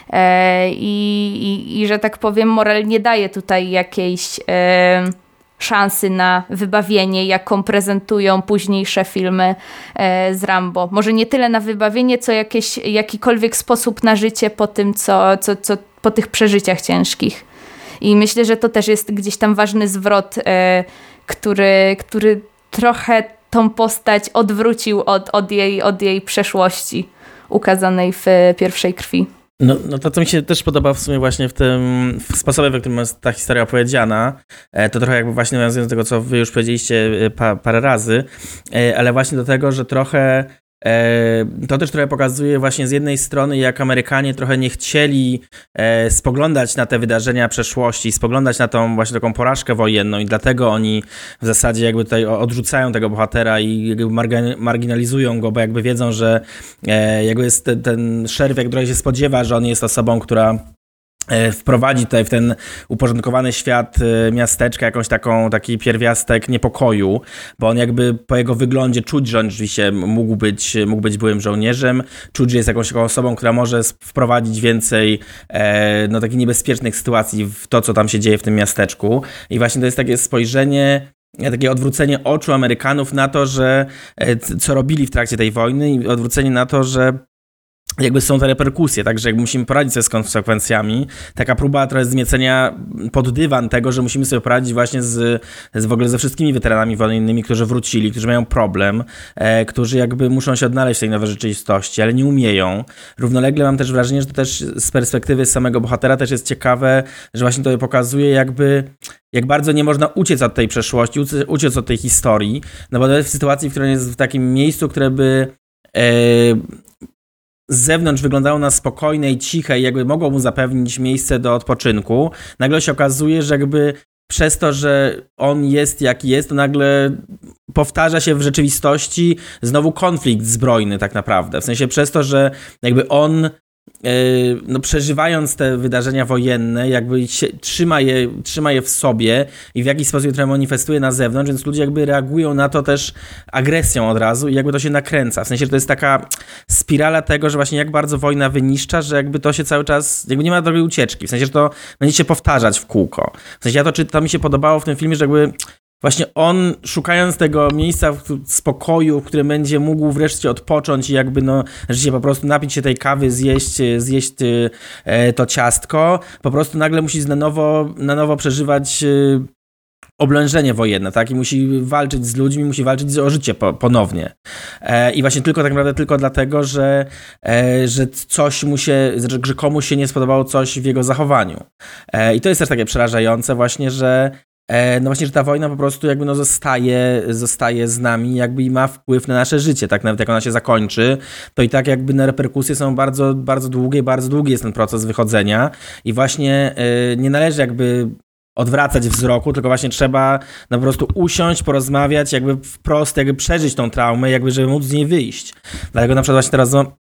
E, i, i, I że tak powiem, moral nie daje tutaj jakiejś szansy na wybawienie, jaką prezentują późniejsze filmy e, z Rambo. Może nie tyle na wybawienie, co jakieś, jakikolwiek sposób na życie po tym, co, co, co po tych przeżyciach ciężkich. I myślę, że to też jest gdzieś tam ważny zwrot, e, który, który trochę tą postać odwrócił od, od, jej, od jej przeszłości ukazanej w pierwszej krwi. No, no to, co mi się też podoba w sumie właśnie w tym w sposobie, w którym jest ta historia opowiedziana, e, to trochę jakby właśnie nawiązując do tego, co wy już powiedzieliście e, pa, parę razy, e, ale właśnie do tego, że trochę to też trochę pokazuje właśnie z jednej strony, jak Amerykanie trochę nie chcieli e, spoglądać na te wydarzenia przeszłości, spoglądać na tą właśnie taką porażkę wojenną i dlatego oni w zasadzie jakby tutaj odrzucają tego bohatera i marginalizują go, bo jakby wiedzą, że e, jakby jest ten, ten szerw, jak trochę się spodziewa, że on jest osobą, która E, wprowadzi tutaj w ten uporządkowany świat e, miasteczka jakąś taką, taki pierwiastek niepokoju, bo on jakby po jego wyglądzie czuć, że on rzeczywiście mógł być, mógł być byłym żołnierzem, czuć, że jest jakąś taką osobą, która może wprowadzić więcej e, no, takich niebezpiecznych sytuacji w to, co tam się dzieje w tym miasteczku. I właśnie to jest takie spojrzenie takie odwrócenie oczu Amerykanów na to, że co robili w trakcie tej wojny i odwrócenie na to, że jakby są te reperkusje, także musimy poradzić sobie z konsekwencjami. Taka próba trochę zmiecenia pod dywan tego, że musimy sobie poradzić właśnie z, z w ogóle ze wszystkimi weteranami wojennymi, którzy wrócili, którzy mają problem, e, którzy jakby muszą się odnaleźć w tej nowej rzeczywistości, ale nie umieją. Równolegle mam też wrażenie, że to też z perspektywy samego bohatera też jest ciekawe, że właśnie to pokazuje jakby jak bardzo nie można uciec od tej przeszłości, uciec od tej historii, no bo nawet w sytuacji, w której jest w takim miejscu, które by e, z zewnątrz wyglądało na spokojne i ciche i jakby mogło mu zapewnić miejsce do odpoczynku, nagle się okazuje, że jakby przez to, że on jest jaki jest, to nagle powtarza się w rzeczywistości znowu konflikt zbrojny tak naprawdę. W sensie przez to, że jakby on no, przeżywając te wydarzenia wojenne, jakby się, trzyma, je, trzyma je w sobie i w jakiś sposób je manifestuje na zewnątrz, więc ludzie jakby reagują na to też agresją od razu i jakby to się nakręca. W sensie, że to jest taka spirala tego, że właśnie jak bardzo wojna wyniszcza, że jakby to się cały czas, jakby nie ma drogi ucieczki. W sensie, że to będzie się powtarzać w kółko. W sensie, ja to, czy to mi się podobało w tym filmie, że jakby właśnie on szukając tego miejsca spokoju, w którym będzie mógł wreszcie odpocząć i jakby no życie po prostu napić się tej kawy, zjeść, zjeść e, to ciastko, po prostu nagle musi na nowo, na nowo przeżywać e, oblężenie wojenne, tak? I musi walczyć z ludźmi, musi walczyć o życie po, ponownie. E, I właśnie tylko tak naprawdę tylko dlatego, że, e, że coś mu się, że, że komuś się nie spodobało coś w jego zachowaniu. E, I to jest też takie przerażające właśnie, że no właśnie, że ta wojna po prostu jakby no zostaje, zostaje z nami jakby i ma wpływ na nasze życie, tak nawet jak ona się zakończy, to i tak jakby na reperkusje są bardzo, bardzo długie, bardzo długi jest ten proces wychodzenia i właśnie e, nie należy jakby odwracać wzroku, tylko właśnie trzeba no po prostu usiąść, porozmawiać, jakby wprost, jakby przeżyć tą traumę, jakby żeby móc z niej wyjść. Dlatego na przykład właśnie teraz no,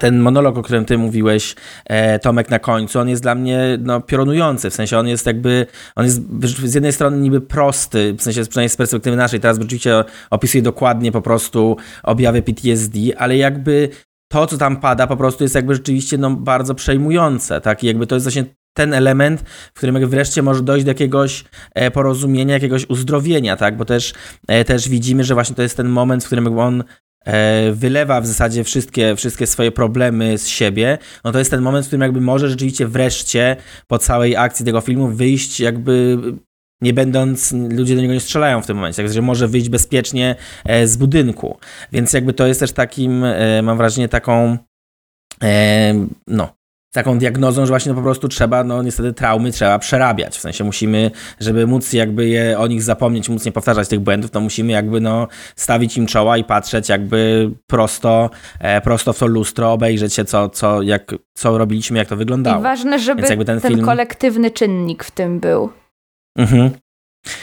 ten monolog, o którym ty mówiłeś, e, Tomek, na końcu, on jest dla mnie no, piorunujący, w sensie on jest jakby, on jest z jednej strony niby prosty, w sensie przynajmniej z perspektywy naszej, teraz rzeczywiście opisuje dokładnie po prostu objawy PTSD, ale jakby to, co tam pada, po prostu jest jakby rzeczywiście no, bardzo przejmujące, tak? I jakby to jest właśnie ten element, w którym jakby wreszcie może dojść do jakiegoś e, porozumienia, jakiegoś uzdrowienia, tak? Bo też, e, też widzimy, że właśnie to jest ten moment, w którym on wylewa w zasadzie wszystkie, wszystkie swoje problemy z siebie, no to jest ten moment, w którym jakby może rzeczywiście wreszcie po całej akcji tego filmu wyjść jakby nie będąc, ludzie do niego nie strzelają w tym momencie, także może wyjść bezpiecznie e, z budynku. Więc jakby to jest też takim, e, mam wrażenie, taką e, no, taką diagnozą, że właśnie no po prostu trzeba, no niestety traumy trzeba przerabiać. W sensie musimy, żeby móc jakby je, o nich zapomnieć, móc nie powtarzać tych błędów, to musimy jakby no stawić im czoła i patrzeć jakby prosto, e, prosto w to lustro, obejrzeć się co, co, jak, co robiliśmy, jak to wyglądało. I ważne, żeby ten ten, film- kolektywny czynnik w tym był. Mhm.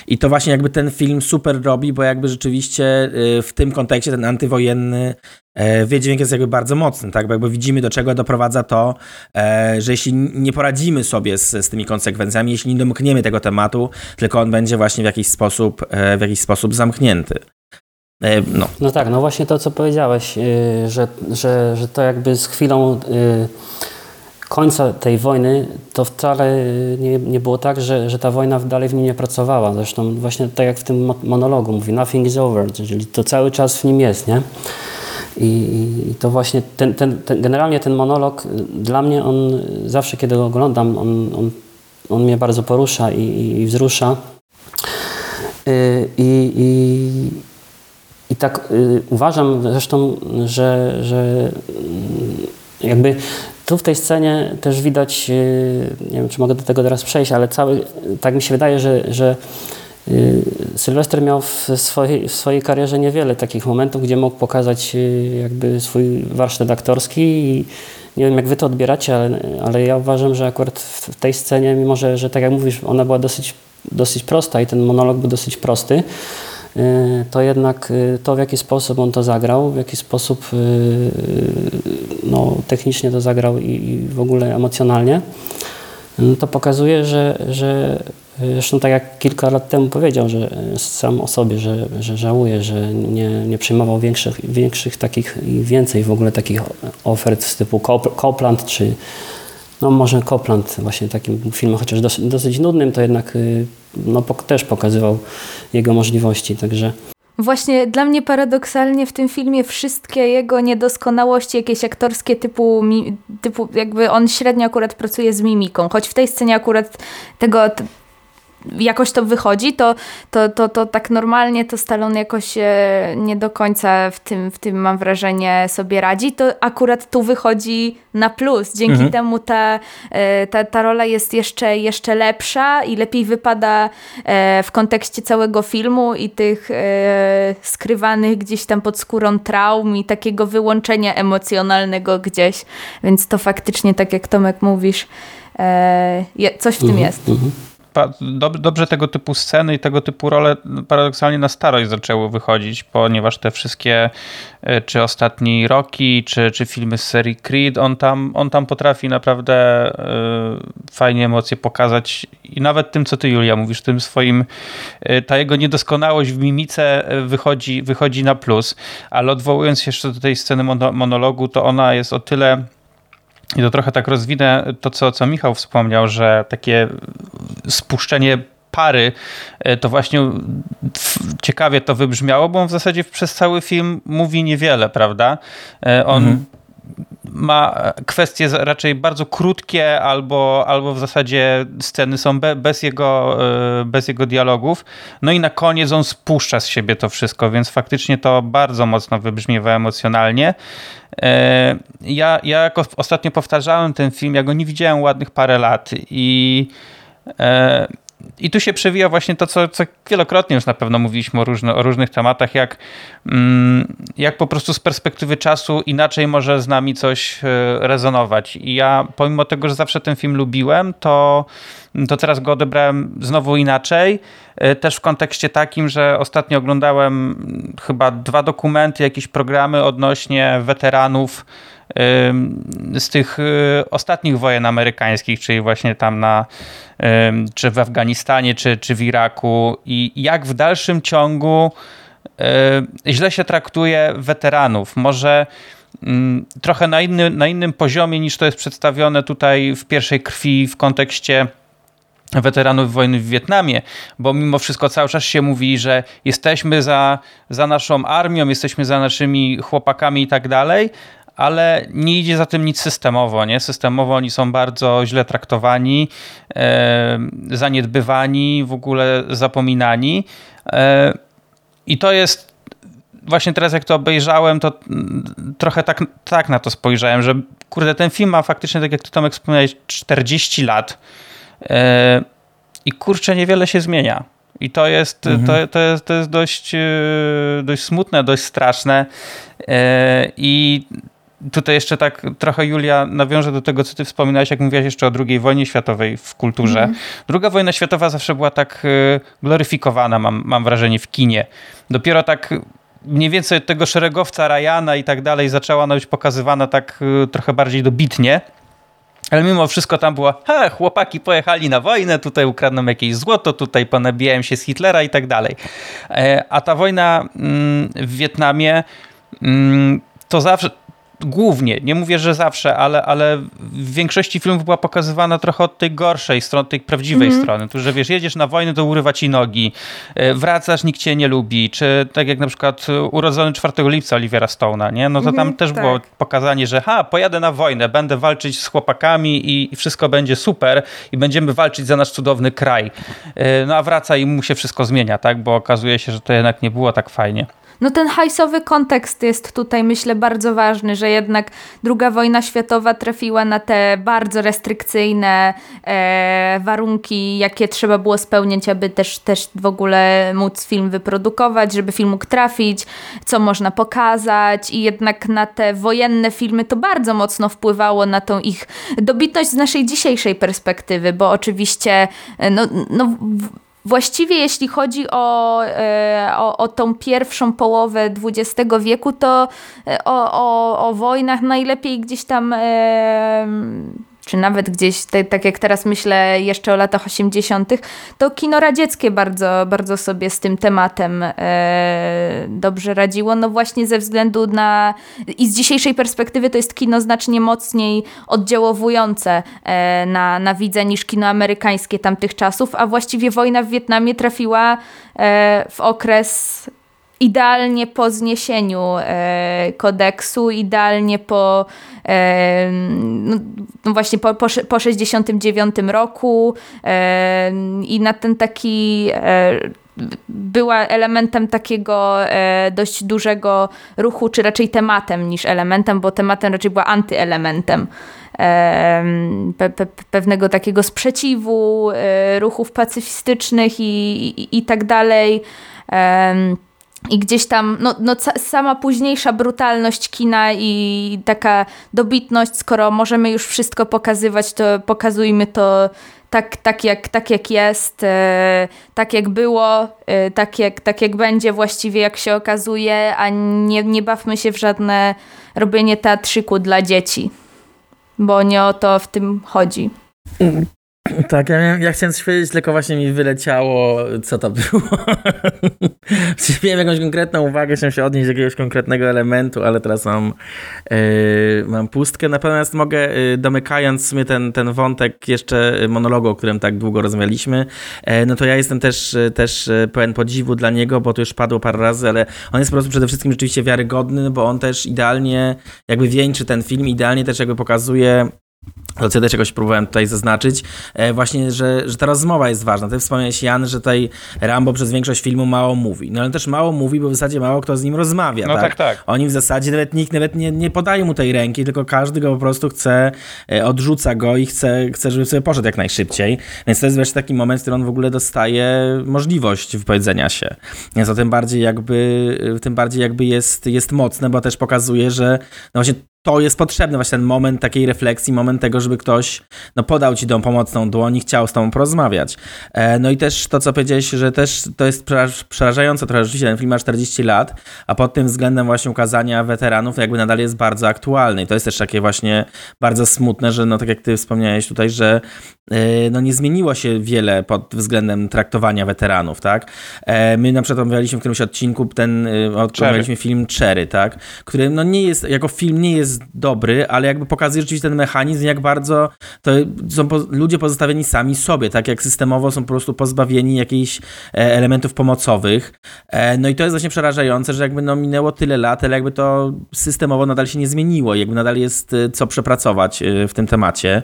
I to właśnie jakby ten film super robi, bo jakby rzeczywiście y, w tym kontekście ten antywojenny e, wydźwięk jest jakby bardzo mocny, tak? Bo jakby widzimy do czego doprowadza to, e, że jeśli nie poradzimy sobie z, z tymi konsekwencjami, jeśli nie domkniemy tego tematu, tylko on będzie właśnie w jakiś sposób, e, w jakiś sposób zamknięty. No. No tak, no właśnie to, co powiedziałeś, yy, że, że, że to jakby z chwilą yy, końca tej wojny, to wcale nie, nie było tak, że, że ta wojna dalej w nim nie pracowała. Zresztą właśnie tak jak w tym mo- monologu mówi, nothing is over, czyli to cały czas w nim jest, nie? I, to właśnie ten, ten, ten, generalnie ten monolog, y, dla mnie on zawsze, kiedy go oglądam, on, on, on mnie bardzo porusza i, i, i wzrusza. Y, I, i, i tak y, uważam zresztą, że, że mm, jakby tu w tej scenie też widać, y, nie wiem czy mogę do tego teraz przejść, ale cały, tak mi się wydaje, że, że y, Sylwester miał w swojej, w swojej karierze niewiele takich momentów, gdzie mógł pokazać y, jakby swój warsztat aktorski i nie wiem jak wy to odbieracie, ale, ale ja uważam, że akurat w tej scenie, mimo że, że tak jak mówisz, ona była dosyć, dosyć prosta i ten monolog był dosyć prosty, to jednak y, to, w jaki sposób on to zagrał, w jaki sposób y, no, technicznie to zagrał i, i w ogóle emocjonalnie, no, to pokazuje, że, że zresztą tak jak kilka lat temu powiedział, że sam o sobie, że, że żałuje, że nie, nie przyjmował większych, większych takich i więcej w ogóle takich ofert z typu Cop- Copland czy no może Copland właśnie takim filmem, chociaż dosyć, dosyć nudnym, to jednak y, no, też pokazywał jego możliwości, także. Właśnie dla mnie paradoksalnie w tym filmie wszystkie jego niedoskonałości jakieś aktorskie typu, typu jakby on średnio akurat pracuje z mimiką, choć w tej scenie akurat tego jakoś to wychodzi, to, to, to, to tak normalnie to Stallone jakoś e, nie do końca w tym, w tym mam wrażenie sobie radzi, to akurat tu wychodzi na plus. Dzięki Mhm. temu ta, e, ta, ta rola jest jeszcze, jeszcze lepsza i lepiej wypada e, w kontekście całego filmu i tych skrywanych gdzieś tam pod skórą traum i takiego wyłączenia emocjonalnego gdzieś. Więc to faktycznie, tak jak Tomek mówisz, coś w tym jest. mhm. Dobrze tego typu sceny i tego typu role paradoksalnie na starość zaczęły wychodzić, ponieważ te wszystkie, e, czy ostatni Rocky, czy, czy filmy z serii Creed, on tam, on tam potrafi naprawdę e, fajnie emocje pokazać i nawet tym, co ty Julia mówisz, tym swoim, e, ta jego niedoskonałość w mimice wychodzi, wychodzi na plus, ale odwołując się jeszcze do tej sceny mono- monologu, to ona jest o tyle i to trochę tak rozwinę to, co, co Michał wspomniał, że takie spuszczenie pary, to właśnie ciekawie to wybrzmiało, bo on w zasadzie przez cały film mówi niewiele, prawda? On mhm ma kwestie raczej bardzo krótkie, albo, albo w zasadzie sceny są be, bez, jego, e, bez jego dialogów. No i na koniec on spuszcza z siebie to wszystko, więc faktycznie to bardzo mocno wybrzmiewa emocjonalnie. E, ja, ja jako ostatnio powtarzałem ten film, ja go nie widziałem ładnych parę lat i e, i tu się przewija właśnie to, co, co wielokrotnie już na pewno mówiliśmy o, o różnych tematach, jak, mm, jak po prostu z perspektywy czasu inaczej może z nami coś e, rezonować. I ja, pomimo tego, że zawsze ten film lubiłem, to, to teraz go odebrałem znowu inaczej. E, też w kontekście takim, że ostatnio oglądałem chyba dwa dokumenty, jakieś programy odnośnie weteranów z tych y, ostatnich wojen amerykańskich, czyli właśnie tam na, czy w Afganistanie, czy, czy w Iraku i jak w dalszym ciągu źle się traktuje weteranów. Może trochę na, inny, na innym poziomie niż to jest przedstawione tutaj w pierwszej krwi w kontekście weteranów wojny w Wietnamie, bo mimo wszystko cały czas się mówi, że jesteśmy za, za naszą armią, jesteśmy za naszymi chłopakami i tak dalej, ale nie idzie za tym nic systemowo. Nie? Systemowo oni są bardzo źle traktowani, e, zaniedbywani, w ogóle zapominani. E, I to jest właśnie teraz, jak to obejrzałem, to trochę tak, tak na to spojrzałem, że kurde, ten film ma faktycznie, tak jak ty Tomek wspomniałeś, 40 lat. E, I kurczę, niewiele się zmienia. I to jest, mhm. to, to, jest, to jest dość, dość smutne, dość straszne. I tutaj jeszcze tak trochę Julia nawiążę do tego, co ty wspominałeś, jak mówiłaś jeszcze o II wojnie światowej w kulturze. Mm. Druga wojna światowa zawsze była tak y, gloryfikowana, mam, mam wrażenie, w kinie. Dopiero tak mniej więcej tego szeregowca Ryana i tak dalej zaczęła być pokazywana tak y, trochę bardziej dobitnie. Ale mimo wszystko tam było, ha, chłopaki pojechali na wojnę, tutaj ukradną jakieś złoto, tutaj ponabijałem się z Hitlera i tak dalej. E, a ta wojna mm, w Wietnamie mm, to zawsze, głównie, nie mówię, że zawsze, ale, ale w większości filmów była pokazywana trochę od tej gorszej strony, tej prawdziwej mm -hmm. strony. Tu, że wiesz, jedziesz na wojnę, to urywa ci nogi, e, wracasz, nikt cię nie lubi, czy tak jak na przykład urodzony 4 lipca Olivera Stone'a, nie? No to tam mm -hmm, też tak. było pokazanie, że ha, pojadę na wojnę, będę walczyć z chłopakami i, i wszystko będzie super i będziemy walczyć za nasz cudowny kraj. E, no a wraca i mu się wszystko zmienia, tak? Bo okazuje się, że to jednak nie było tak fajnie. No ten hajsowy kontekst jest tutaj myślę bardzo ważny, że jednak druga wojna światowa trafiła na te bardzo restrykcyjne e, warunki, jakie trzeba było spełniać, aby też, też w ogóle móc film wyprodukować, żeby film mógł trafić, co można pokazać. I jednak na te wojenne filmy to bardzo mocno wpływało na tą ich dobitność z naszej dzisiejszej perspektywy, bo oczywiście e, no, no Właściwie jeśli chodzi o, e, o, o tą pierwszą połowę XX wieku, to e, o, o, o wojnach najlepiej gdzieś tam czy nawet gdzieś, te, tak jak teraz myślę jeszcze o latach 80., to kino radzieckie bardzo, bardzo sobie z tym tematem e, dobrze radziło. No właśnie ze względu na. I z dzisiejszej perspektywy to jest kino znacznie mocniej oddziałowujące e, na, na widza niż kino amerykańskie tamtych czasów, a właściwie wojna w Wietnamie trafiła e, w okres idealnie po zniesieniu e, kodeksu, idealnie po e, no, no właśnie po, po, po 69 roku e, i na ten taki e, była elementem takiego e, dość dużego ruchu, czy raczej tematem niż elementem, bo tematem raczej była antyelementem. E, pe, pe, pewnego takiego sprzeciwu, ruchów pacyfistycznych i, i, i tak dalej. I gdzieś tam, no, no sama późniejsza brutalność kina i taka dobitność, skoro możemy już wszystko pokazywać, to pokazujmy to tak, tak, jak, tak jak jest, e, tak jak było, e, tak, jak, tak jak będzie właściwie, jak się okazuje, a nie, nie bawmy się w żadne robienie teatrzyku dla dzieci, bo nie o to w tym chodzi. [clears throat] Tak, ja, miałem, ja chciałem coś powiedzieć, tylko właśnie mi wyleciało, co to było. [laughs] miałem jakąś konkretną uwagę, chciałem się odnieść do jakiegoś konkretnego elementu, ale teraz mam, yy, mam pustkę. Natomiast mogę, yy, domykając w sumie ten, ten wątek jeszcze monologu, o którym tak długo rozmawialiśmy, yy, no to ja jestem też, też pełen podziwu dla niego, bo to już padło parę razy, ale on jest po prostu przede wszystkim rzeczywiście wiarygodny, bo on też idealnie jakby wieńczy ten film, idealnie też jakby pokazuje to co ja też czegoś próbowałem tutaj zaznaczyć, e, właśnie, że, że ta rozmowa jest ważna. Ty wspomniałeś, Jan, że tutaj Rambo przez większość filmu mało mówi. No ale też mało mówi, bo w zasadzie mało kto z nim rozmawia. No tak, tak. tak. Oni w zasadzie nawet nikt nawet nie, nie podaje mu tej ręki, tylko każdy go po prostu chce, e, odrzuca go i chce, chce, żeby sobie poszedł jak najszybciej. Więc to jest wreszcie taki moment, w którym on w ogóle dostaje możliwość wypowiedzenia się. Więc to tym bardziej jakby, tym bardziej jakby jest, jest mocne, bo też pokazuje, że no właśnie to jest potrzebny właśnie ten moment takiej refleksji, moment tego, żeby ktoś no, podał ci tą pomocną dłoń i chciał z tobą porozmawiać. E, no i też to, co powiedziałeś, że też to jest przerażające trochę, rzeczywiście ten film ma 40 lat, a pod tym względem właśnie ukazania weteranów jakby nadal jest bardzo aktualny. I to jest też takie właśnie bardzo smutne, że no tak jak ty wspomniałeś tutaj, że e, no nie zmieniło się wiele pod względem traktowania weteranów, tak? E, my na przykład omawialiśmy w którymś odcinku ten, e, omawialiśmy film Cherry, tak? Który no nie jest, jako film nie jest jest dobry, ale jakby pokazuje rzeczywiście ten mechanizm, jak bardzo to są po, ludzie pozostawieni sami sobie, tak jak systemowo są po prostu pozbawieni jakichś e, elementów pomocowych. E, no i to jest właśnie przerażające, że jakby no minęło tyle lat, ale jakby to systemowo nadal się nie zmieniło, jakby nadal jest e, co przepracować w tym temacie.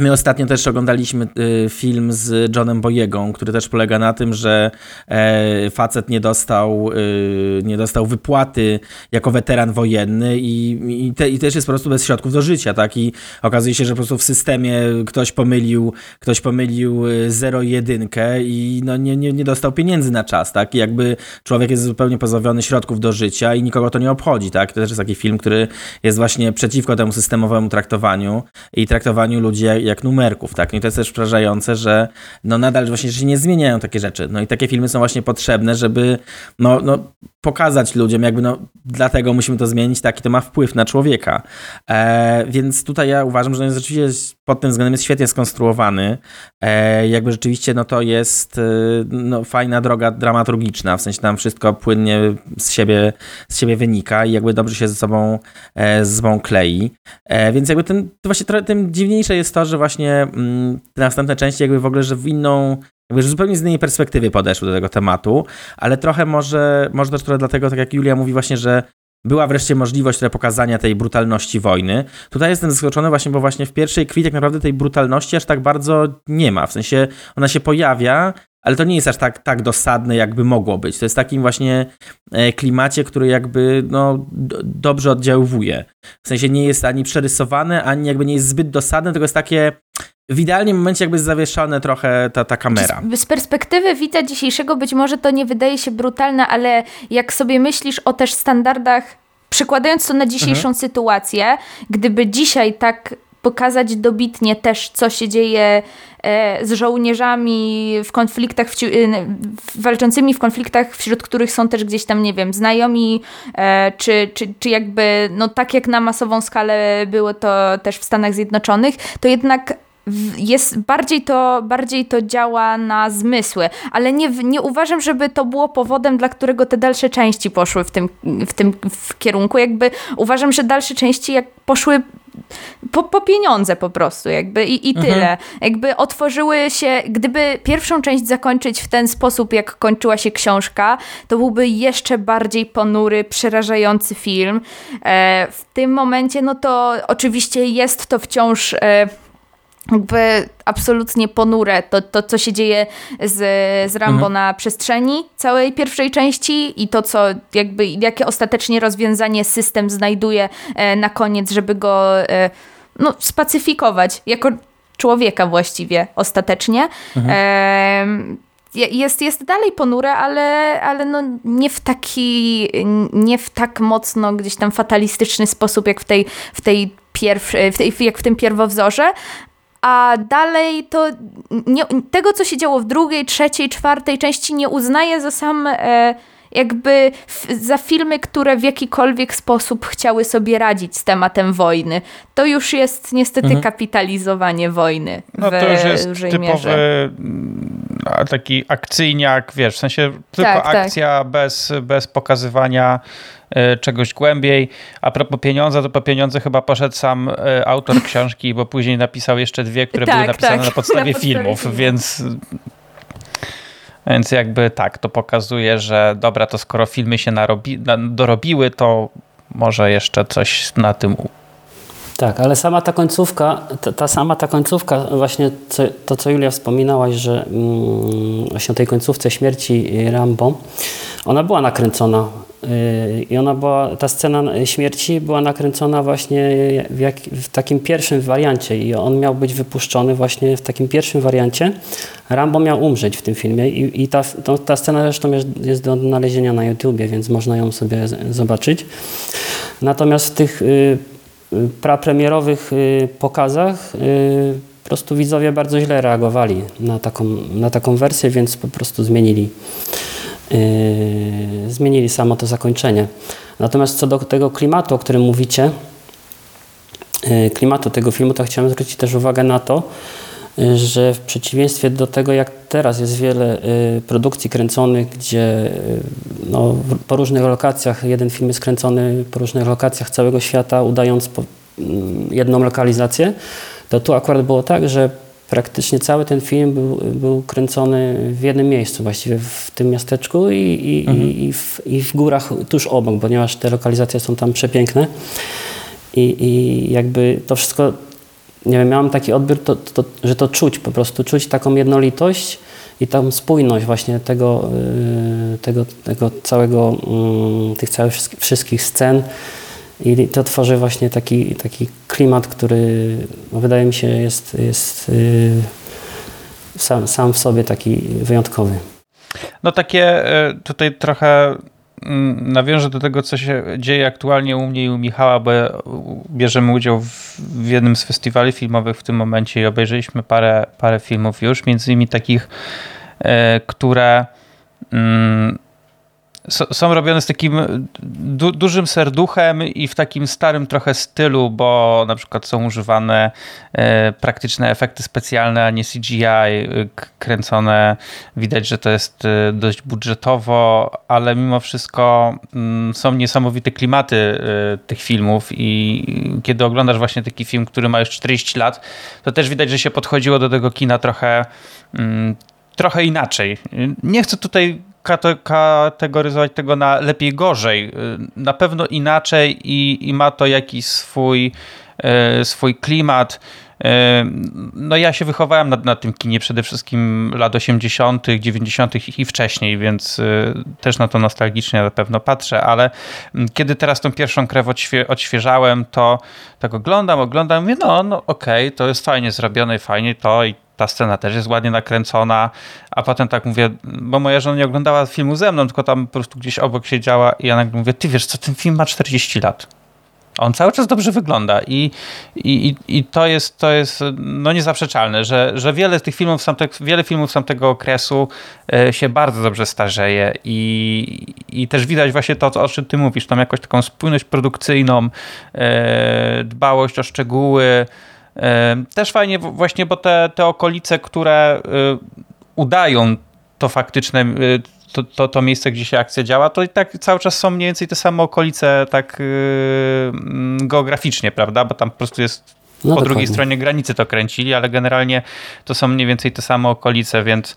My ostatnio też oglądaliśmy y, film z Johnem Boyegą, który też polega na tym, że e, facet nie dostał, y, nie dostał wypłaty jako weteran wojenny i, i, te, i, też jest po prostu bez środków do życia, tak? I okazuje się, że po prostu w systemie ktoś pomylił, ktoś pomylił 0 i 1 i no nie, nie, nie dostał pieniędzy na czas, tak? I jakby człowiek jest zupełnie pozbawiony środków do życia i nikogo to nie obchodzi, tak? To też jest taki film, który jest właśnie przeciwko temu systemowemu traktowaniu i traktowaniu ludzi jak numerków, tak? No i to jest też przerażające, że no nadal właśnie się nie zmieniają takie rzeczy. No i takie filmy są właśnie potrzebne, żeby no, no pokazać ludziom, jakby no dlatego musimy to zmienić, taki to ma wpływ na człowieka. E, więc tutaj ja uważam, że on jest rzeczywiście pod tym względem jest świetnie skonstruowany. E, jakby rzeczywiście no to jest e, no, fajna droga dramaturgiczna, w sensie tam wszystko płynnie z siebie, z siebie wynika i jakby dobrze się ze sobą, e, ze sobą klei. E, więc jakby tym, właśnie trochę, tym dziwniejsze jest to, że właśnie mm, te następne części jakby w ogóle, że w inną jakby, zupełnie z innej perspektywy podeszły do tego tematu, ale trochę może, może też trochę dlatego, tak jak Julia mówi właśnie, że była wreszcie możliwość pokazania tej brutalności wojny. Tutaj jestem zaskoczony właśnie, bo właśnie w pierwszej krwi tak naprawdę tej brutalności aż tak bardzo nie ma. W sensie ona się pojawia, ale to nie jest aż tak, tak dosadne, jakby mogło być. To jest takim właśnie e, klimacie, który jakby no, dobrze oddziałuje. W sensie nie jest ani przerysowane, ani jakby nie jest zbyt dosadne, tylko jest takie w idealnym momencie jakby zawieszone trochę ta, ta kamera. Z perspektywy widza dzisiejszego być może to nie wydaje się brutalne, ale jak sobie myślisz o też standardach, przykładając to na dzisiejszą mhm. sytuację, gdyby dzisiaj tak pokazać dobitnie też, co się dzieje e, z żołnierzami w konfliktach, w, walczącymi w konfliktach, wśród których są też gdzieś tam, nie wiem, znajomi, e, czy, czy, czy jakby, no tak jak na masową skalę było to też w Stanach Zjednoczonych, to jednak jest bardziej to, bardziej to działa na zmysły, ale nie, nie uważam, żeby to było powodem, dla którego te dalsze części poszły w tym, w tym w kierunku. Jakby uważam, że dalsze części jak poszły po, po pieniądze po prostu, jakby i, i mhm. tyle. Jakby otworzyły się, gdyby pierwszą część zakończyć w ten sposób, jak kończyła się książka, to byłby jeszcze bardziej ponury, przerażający film. E, w tym momencie, no to oczywiście jest to wciąż. E, jakby absolutnie ponure to, to co się dzieje z, z Rambo mhm. na przestrzeni całej pierwszej części i to, co jakby, jakie ostatecznie rozwiązanie system znajduje e, na koniec, żeby go e, no, spacyfikować jako człowieka właściwie ostatecznie. Mhm. E, jest, jest dalej ponure, ale, ale no nie w taki, nie w tak mocno gdzieś tam fatalistyczny sposób, jak w tej, w tej pierwszej, w tej, jak w tym pierwowzorze, a dalej to nie, tego, co się działo w drugiej, trzeciej, czwartej części nie uznaję za sam e, jakby za filmy, które w jakikolwiek sposób chciały sobie radzić z tematem wojny. To już jest niestety Mhm. kapitalizowanie wojny No w to już jest typowy mierze. mm, taki akcyjniak, wiesz, w sensie tylko Tak, tak. akcja bez, bez pokazywania e, czegoś głębiej. A propos pieniądza, to po pieniądze chyba poszedł sam e, autor książki, bo później napisał jeszcze dwie, które Tak, były napisane tak, na podstawie [laughs] na podstawie filmów, filmów. więc więc jakby tak, to pokazuje, że dobra, to skoro filmy się narobi, na, dorobiły, to może jeszcze coś na tym Tak, ale sama ta końcówka, ta, ta sama ta końcówka, właśnie co, to, co Julia wspominałaś, że mm, właśnie o tej końcówce śmierci Rambo, ona była nakręcona i ona była, ta scena śmierci była nakręcona właśnie w, jak, w takim pierwszym wariancie i on miał być wypuszczony właśnie w takim pierwszym wariancie. Rambo miał umrzeć w tym filmie i, i ta, to, ta scena zresztą jest, jest do odnalezienia na YouTubie, więc można ją sobie z- zobaczyć. Natomiast w tych y, y, prapremierowych y, pokazach y, po prostu widzowie bardzo źle reagowali na taką, na taką wersję, więc po prostu zmienili, zmienili samo to zakończenie. Natomiast co do tego klimatu, o którym mówicie, y, klimatu tego filmu, to chciałem zwrócić też uwagę na to, y, że w przeciwieństwie do tego, jak teraz jest wiele y, produkcji kręconych, gdzie y, no, po różnych lokacjach, jeden film jest kręcony po różnych lokacjach całego świata, udając mm, jedną lokalizację, to tu akurat było tak, że praktycznie cały ten film był, był kręcony w jednym miejscu, właściwie w tym miasteczku i, i, i, i, w, i w górach tuż obok, ponieważ te lokalizacje są tam przepiękne. I, I jakby to wszystko, nie wiem, miałam taki odbiór, to, to, że to czuć, po prostu czuć taką jednolitość i tą spójność właśnie tego, y, tego, tego całego, mm, tych całych wszystkich scen. I to tworzy właśnie taki, taki klimat, który no, wydaje mi się jest, jest y, sam, sam w sobie taki wyjątkowy. No takie e, tutaj trochę mm, nawiążę do tego, co się dzieje aktualnie u mnie i u Michała, bo bierzemy udział w, w jednym z festiwali filmowych w tym momencie i obejrzeliśmy parę, parę filmów już, między innymi takich, e, które mm, są robione z takim du dużym serduchem i w takim starym trochę stylu, bo na przykład są używane e, praktyczne efekty specjalne, a nie CGI, e, kręcone. Widać, że to jest e, dość budżetowo, ale mimo wszystko mm, są niesamowite klimaty e, tych filmów i kiedy oglądasz właśnie taki film, który ma już 40 lat, to też widać, że się podchodziło do tego kina trochę mm, trochę inaczej. Nie chcę tutaj kategoryzować tego na lepiej, gorzej. Na pewno inaczej i, i ma to jakiś swój, e, swój klimat. E, No ja się wychowałem na, na tym kinie przede wszystkim lat 80., 90. i wcześniej, więc też na to nostalgicznie na pewno patrzę, ale mm, kiedy teraz tą pierwszą krew odświe, odświeżałem, to tak oglądam, oglądam, mówię, no, no okej, to jest fajnie zrobione, fajnie to i ta scena też jest ładnie nakręcona, a potem tak mówię, bo moja żona nie oglądała filmu ze mną, tylko tam po prostu gdzieś obok siedziała i ja nagle mówię, ty wiesz co, ten film ma 40 lat. On cały czas dobrze wygląda i, i, i- to jest, to jest no niezaprzeczalne, że, że wiele tych filmów, z tamtego, wiele filmów z tamtego okresu e, się bardzo dobrze starzeje i, i też widać właśnie to, o czym ty mówisz, tam jakąś taką spójność produkcyjną, e, dbałość o szczegóły, Też fajnie właśnie, bo te, te okolice, które y, udają to faktyczne, y, to, to, to miejsce, gdzie się akcja działa, to i tak cały czas są mniej więcej te same okolice tak y, mm, geograficznie, prawda? Bo tam po prostu jest No po dokładnie. drugiej stronie granicy to kręcili, ale generalnie to są mniej więcej te same okolice, więc,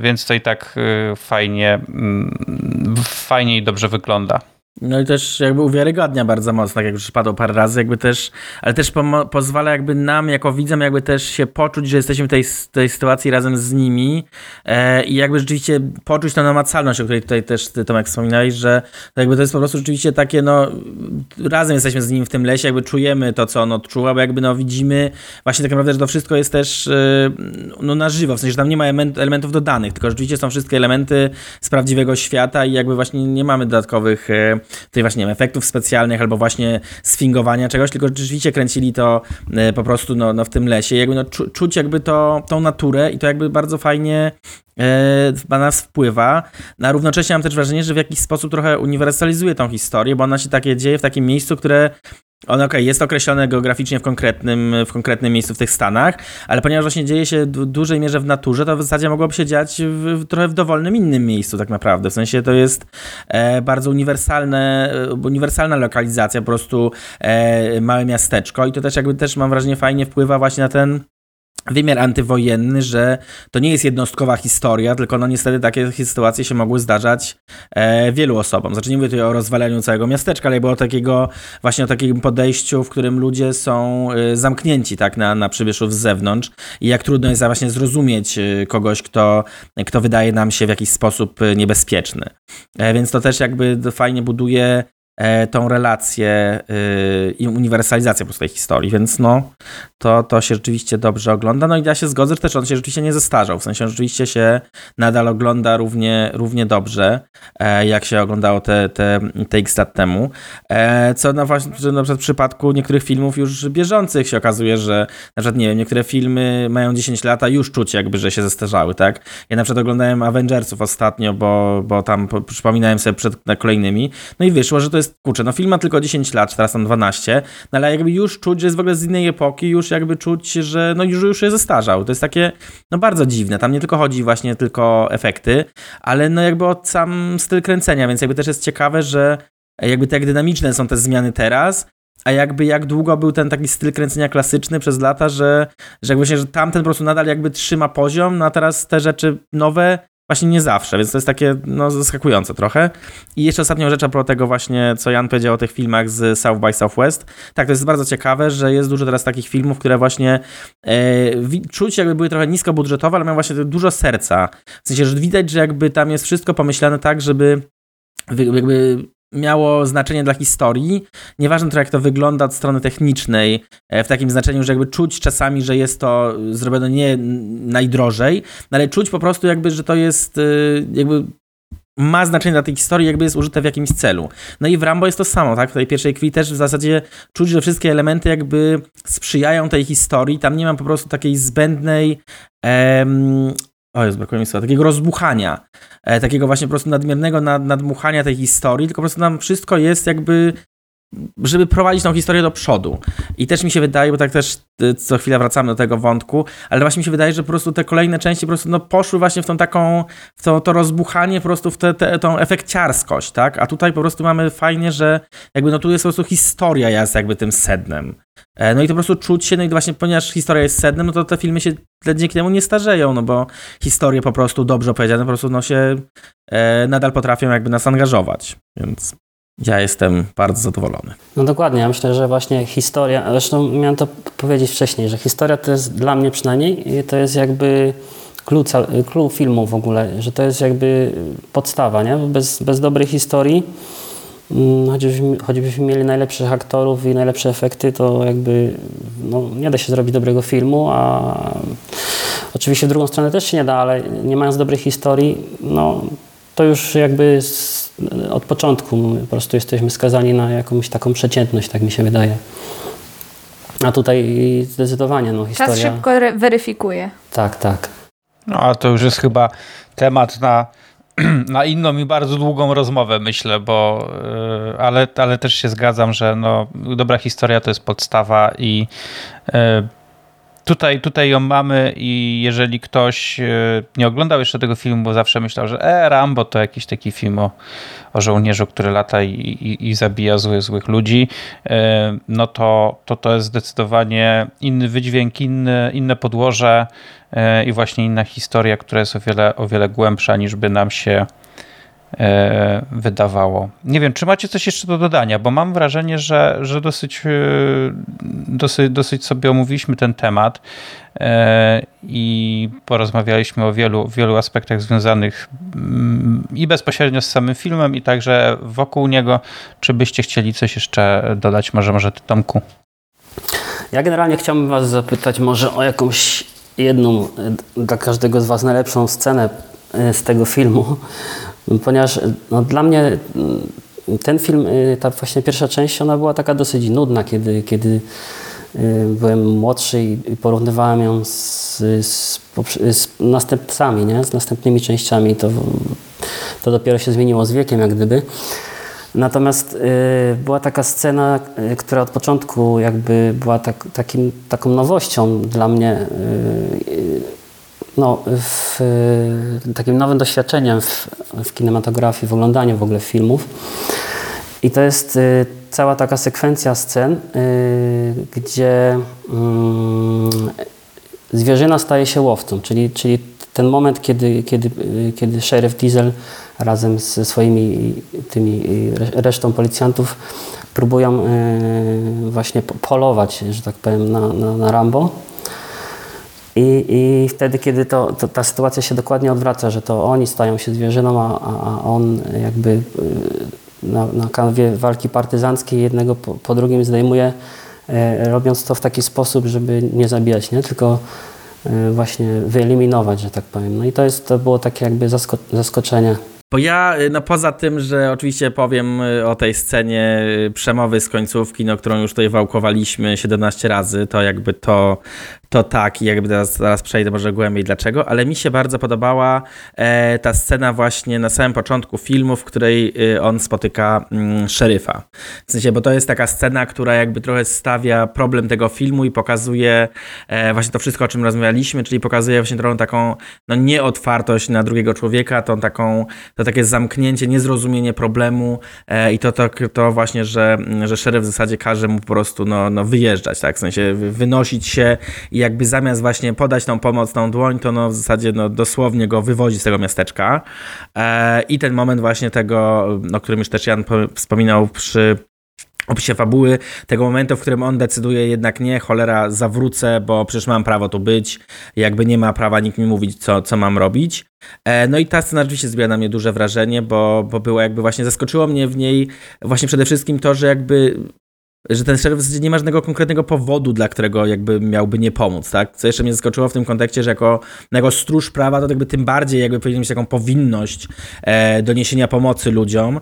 więc to i tak fajnie, mm, fajnie i dobrze wygląda. No i też jakby uwiarygodnia bardzo mocno, tak jak już padło parę razy, jakby też, ale też pozwala jakby nam jako widzom jakby też się poczuć, że jesteśmy w tej, tej sytuacji razem z nimi e, i jakby rzeczywiście poczuć tę namacalność, o której tutaj też ty Tomek wspominałeś, że jakby to jest po prostu rzeczywiście takie no, razem jesteśmy z nim w tym lesie, jakby czujemy to, co on odczuwa, bo jakby no widzimy właśnie tak naprawdę, że to wszystko jest też e, no na żywo, w sensie, że tam nie ma element, elementów dodanych, tylko rzeczywiście są wszystkie elementy z prawdziwego świata i jakby właśnie nie mamy dodatkowych e, tutaj właśnie nie wiem, efektów specjalnych albo właśnie sfingowania czegoś, tylko rzeczywiście kręcili to e, po prostu no, no w tym lesie. Jakby no, czu, czuć jakby to, tą naturę i to jakby bardzo fajnie e, na nas wpływa. No, a równocześnie mam też wrażenie, że w jakiś sposób trochę uniwersalizuje tą historię, bo ona się takie dzieje w takim miejscu, które on okej, okay, jest określone geograficznie w konkretnym, w konkretnym miejscu w tych Stanach, ale ponieważ właśnie dzieje się w dużej mierze w naturze, to w zasadzie mogłoby się dziać w, w trochę w dowolnym innym miejscu tak naprawdę. W sensie to jest e, bardzo uniwersalne, e, uniwersalna lokalizacja, po prostu e, małe miasteczko i to też jakby też mam wrażenie fajnie wpływa właśnie na ten wymiar antywojenny, że to nie jest jednostkowa historia, tylko no niestety takie sytuacje się mogły zdarzać e, wielu osobom. Znaczy nie mówię tutaj o rozwalaniu całego miasteczka, ale było takiego właśnie o takim podejściu, w którym ludzie są e, zamknięci tak na, na przybyszów z zewnątrz i jak trudno jest właśnie zrozumieć e, kogoś, kto, kto wydaje nam się w jakiś sposób e, niebezpieczny. E, więc to też jakby fajnie buduje tą relację y, i uniwersalizację po prostu tej historii, więc no, to, to się rzeczywiście dobrze ogląda. No i ja się zgodzę, że też on się rzeczywiście nie zestarzał, w sensie rzeczywiście się nadal ogląda równie, równie dobrze, e, jak się oglądało te, te, te x lat temu, e, co na właśnie na przykład w przypadku niektórych filmów już bieżących się okazuje, że na przykład, nie wiem, niektóre filmy mają 10 lat, a już czuć jakby, że się zestarzały, tak? Ja na przykład oglądałem Avengersów ostatnio, bo, bo tam przypominałem sobie przed kolejnymi, no i wyszło, że to jest jest, kurczę, no film ma tylko 10 lat, teraz tam 12, no ale jakby już czuć, że jest w ogóle z innej epoki, już jakby czuć, że no już, już się zestarzał. To jest takie, no bardzo dziwne. Tam nie tylko chodzi właśnie tylko efekty, ale no jakby o sam styl kręcenia, więc jakby też jest ciekawe, że jakby tak dynamiczne są te zmiany teraz, a jakby jak długo był ten taki styl kręcenia klasyczny przez lata, że, że jakby się, że tamten po prostu nadal jakby trzyma poziom, no a teraz te rzeczy nowe Właśnie nie zawsze, więc to jest takie no, zaskakujące trochę. I jeszcze ostatnią rzecz a propos tego właśnie, co Jan powiedział o tych filmach z South by Southwest. Tak, to jest bardzo ciekawe, że jest dużo teraz takich filmów, które właśnie e, czuć jakby były trochę niskobudżetowe, ale mają właśnie dużo serca. W sensie, że widać, że jakby tam jest wszystko pomyślane tak, żeby jakby miało znaczenie dla historii. Nieważne to, jak to wygląda od strony technicznej, e, w takim znaczeniu, że jakby czuć czasami, że jest to zrobione nie najdrożej, no ale czuć po prostu jakby, że to jest e, jakby ma znaczenie dla tej historii, jakby jest użyte w jakimś celu. No i w Rambo jest to samo, tak? W tej pierwszej krwi też w zasadzie czuć, że wszystkie elementy jakby sprzyjają tej historii. Tam nie ma po prostu takiej zbędnej em, o jest, brakuje mi słowa, takiego rozbuchania, e, takiego właśnie po prostu nadmiernego nad, nadmuchania tej historii, tylko po prostu nam wszystko jest jakby żeby prowadzić tą historię do przodu. I też mi się wydaje, bo tak też y, co chwilę wracamy do tego wątku, ale właśnie mi się wydaje, że po prostu te kolejne części po prostu no, poszły właśnie w tą taką, w to, to rozbuchanie, po prostu w tę te, tą efekciarskość, tak? A tutaj po prostu mamy fajnie, że jakby no tu jest po prostu historia jest jakby tym sednem. E, no i to po prostu czuć się, no i właśnie ponieważ historia jest sednem, no to te filmy się dzięki temu nie starzeją, no bo historie po prostu dobrze opowiedziane po prostu no się e, nadal potrafią jakby nas angażować, więc ja jestem bardzo zadowolony. No dokładnie, ja myślę, że właśnie historia, zresztą miałem to powiedzieć wcześniej, że historia to jest dla mnie przynajmniej, to jest jakby clue, clue filmu w ogóle, że to jest jakby podstawa, nie? Bez, bez dobrej historii, mm, choćbyśmy, choćbyśmy mieli najlepszych aktorów i najlepsze efekty, to jakby no, nie da się zrobić dobrego filmu, a oczywiście w drugą stronę też się nie da, ale nie mając dobrej historii, no to już jakby od początku po prostu jesteśmy skazani na jakąś taką przeciętność, tak mi się wydaje. A tutaj zdecydowanie no, historia... Czas szybko weryfikuje. Tak, tak. No, a to już jest chyba temat na, [clears throat] na inną i bardzo długą rozmowę, myślę, bo yy, ale, ale też się zgadzam, że no, dobra historia to jest podstawa i yy, tutaj, tutaj ją mamy i jeżeli ktoś e, nie oglądał jeszcze tego filmu, bo zawsze myślał, że e, Rambo to jakiś taki film o, o żołnierzu, który lata i, i, i zabija złych, złych ludzi, e, no to, to to jest zdecydowanie inny wydźwięk, inny, inne podłoże e, i właśnie inna historia, która jest o wiele, o wiele głębsza niż by nam się wydawało. Nie wiem, czy macie coś jeszcze do dodania, bo mam wrażenie, że, że dosyć, e, dosyć, dosyć sobie omówiliśmy ten temat e, i porozmawialiśmy o wielu, wielu aspektach związanych mm, i bezpośrednio z samym filmem, i także wokół niego. Czy byście chcieli coś jeszcze dodać? Może, może ty, Tomku? Ja generalnie chciałbym was zapytać może o jakąś jedną dla każdego z was najlepszą scenę z tego filmu, ponieważ no, dla mnie ten film, y, ta właśnie pierwsza część, ona była taka dosyć nudna, kiedy, kiedy y, byłem młodszy i porównywałem ją z, z, z następcami, nie? z następnymi częściami. To, to dopiero się zmieniło z wiekiem, jak gdyby. Natomiast y, była taka scena, y, która od początku jakby była tak, takim, taką nowością dla mnie, y, no, w, y, takim nowym doświadczeniem w, w kinematografii, w oglądaniu w ogóle filmów. I to jest y, cała taka sekwencja scen, y, gdzie mm, zwierzyna staje się łowcą, czyli, czyli ten moment, kiedy, kiedy, y, kiedy szeryf Diesel razem ze swoimi tymi y, re- resztą policjantów próbują y, właśnie po- polować, że tak powiem, na, na, na Rambo. I, I wtedy, kiedy to, to, ta sytuacja się dokładnie odwraca, że to oni stają się zwierzyną, a, a, on jakby y, na, na kanwie walki partyzanckiej jednego po, po drugim zdejmuje, e, robiąc to w taki sposób, żeby nie zabijać, nie? tylko e, właśnie wyeliminować, że tak powiem. No i to, jest, to było takie jakby zasko zaskoczenie. Bo ja, y, no poza tym, że oczywiście powiem y, o tej scenie przemowy z końcówki, no, którą już tutaj wałkowaliśmy 17 razy, to jakby to, to tak i jakby teraz, zaraz przejdę może głębiej dlaczego, ale mi się bardzo podobała e, ta scena właśnie na samym początku filmu, w której y, on spotyka mm, szeryfa. W sensie, bo to jest taka scena, która jakby trochę stawia problem tego filmu i pokazuje e, właśnie to wszystko, o czym rozmawialiśmy, czyli pokazuje właśnie trochę taką no, nieotwartość na drugiego człowieka, tą taką, to takie zamknięcie, niezrozumienie problemu e, i to, to, to właśnie, że, że szeryf w zasadzie każe mu po prostu no, no, wyjeżdżać, tak? w sensie wy- wynosić się i jakby zamiast właśnie podać tą pomocną dłoń, to no, w zasadzie no, dosłownie go wywozi z tego miasteczka. E, I ten moment właśnie tego, o którym już też Jan po- wspominał przy opisie fabuły, tego momentu, w którym on decyduje jednak nie, cholera, zawrócę, bo przecież mam prawo tu być, jakby nie ma prawa nikt mi mówić, co, co mam robić. E, No i ta scena rzeczywiście zrobiła na mnie duże wrażenie, bo, bo było jakby właśnie, zaskoczyło mnie w niej właśnie przede wszystkim to, że jakby że ten zasadzie nie ma żadnego konkretnego powodu, dla którego jakby miałby nie pomóc, tak? Co jeszcze mnie zaskoczyło w tym kontekście, że jako, jako stróż prawa to jakby tym bardziej jakby powinien mieć taką powinność e, do niesienia pomocy ludziom,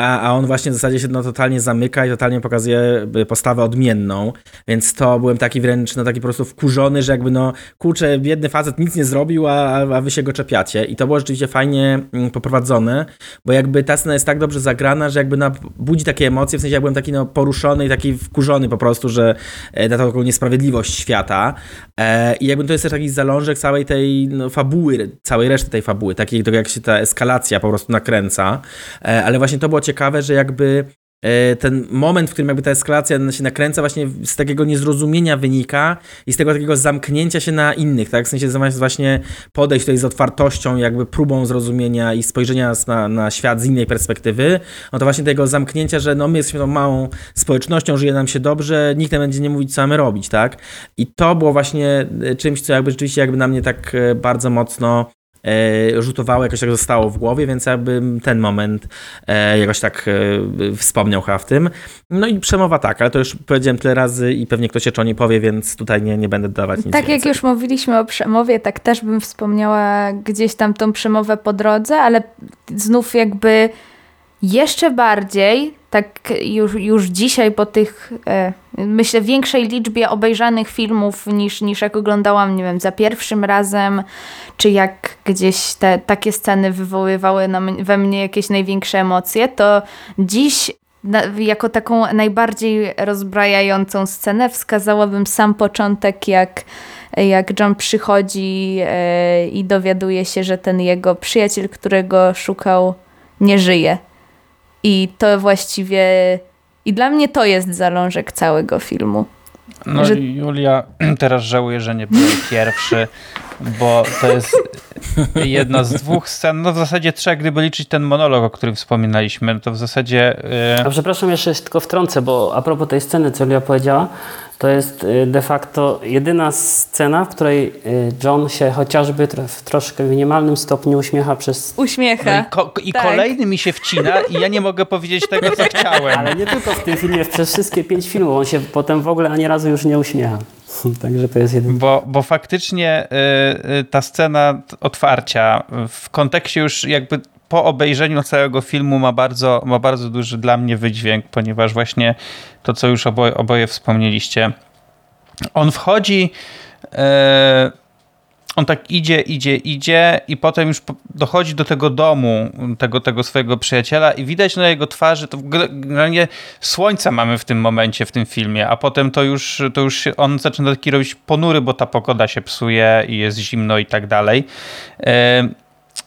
a, a on właśnie w zasadzie się no, totalnie zamyka i totalnie pokazuje y, postawę odmienną, więc to byłem taki wręcz no, taki po prostu wkurzony, że jakby no kurczę, biedny facet nic nie zrobił, a, a wy się go czepiacie. I to było rzeczywiście fajnie mm, poprowadzone, bo jakby ta scena jest tak dobrze zagrana, że jakby no, budzi takie emocje, w sensie ja byłem taki no, poruszony i taki wkurzony po prostu, że e, na taką niesprawiedliwość świata. E, i jakby to jest też taki zalążek całej tej no, fabuły, całej reszty tej fabuły, takiej jak się ta eskalacja po prostu nakręca, e, ale właśnie to było ciekawe, że jakby e, ten moment, w którym jakby ta eskalacja się nakręca właśnie z takiego niezrozumienia wynika i z tego takiego zamknięcia się na innych, tak? W sensie zamiast właśnie podejść tutaj z otwartością, jakby próbą zrozumienia i spojrzenia na, na świat z innej perspektywy, no to właśnie tego zamknięcia, że no my jesteśmy tą małą społecznością, żyje nam się dobrze, nikt nam będzie nie mówić, co mamy robić, tak? I to było właśnie e, czymś, co jakby rzeczywiście jakby na mnie tak e, bardzo mocno e, rzutowało, jakoś tak zostało w głowie, więc jakby ten moment e, jakoś tak e, wspomniał chyba w tym. No i przemowa tak, ale to już powiedziałem tyle razy i pewnie ktoś jeszcze o niej powie, więc tutaj nie, nie będę dawać nic Tak jak więcej. już mówiliśmy o przemowie, tak też bym wspomniała gdzieś tam tą przemowę po drodze, ale znów jakby jeszcze bardziej, tak już, już dzisiaj po tych, e, myślę, większej liczbie obejrzanych filmów niż, niż jak oglądałam, nie wiem, za pierwszym razem, czy jak gdzieś te takie sceny wywoływały na, we mnie jakieś największe emocje, to dziś na, jako taką najbardziej rozbrajającą scenę wskazałabym sam początek, jak, jak John przychodzi e, i dowiaduje się, że ten jego przyjaciel, którego szukał, nie żyje. I to właściwie. I dla mnie to jest zalążek całego filmu. No że- Julia, [clears throat] teraz żałuję, że nie byłem pierwszy, bo to jest jedna z dwóch scen, no w zasadzie trzech, gdyby liczyć ten monolog, o którym wspominaliśmy, no to w zasadzie... y, A przepraszam, jeszcze tylko wtrącę, bo a propos tej sceny, co Julia powiedziała, to jest y, de facto jedyna scena, w której y, John się chociażby w troszkę minimalnym stopniu uśmiecha przez... No Uśmiecha. i, ko- i Tak. kolejny mi się wcina i ja nie mogę powiedzieć tego, co chciałem. Ale nie tylko w tym filmie, przez wszystkie pięć filmów. On się potem w ogóle ani razu już nie uśmiecha. [laughs] Także to jest jedyny... Bo, bo faktycznie y, y, ta scena otwarcia w kontekście już jakby po obejrzeniu całego filmu ma bardzo, ma bardzo duży dla mnie wydźwięk, ponieważ właśnie to, co już oboje, oboje wspomnieliście, on wchodzi. E, on tak idzie, idzie, idzie i potem już dochodzi do tego domu, tego, tego swojego przyjaciela i widać na jego twarzy, to generalnie słońca mamy w tym momencie, w tym filmie, a potem to już, to już on zaczyna taki robić ponury, bo ta pogoda się psuje i jest zimno i tak dalej.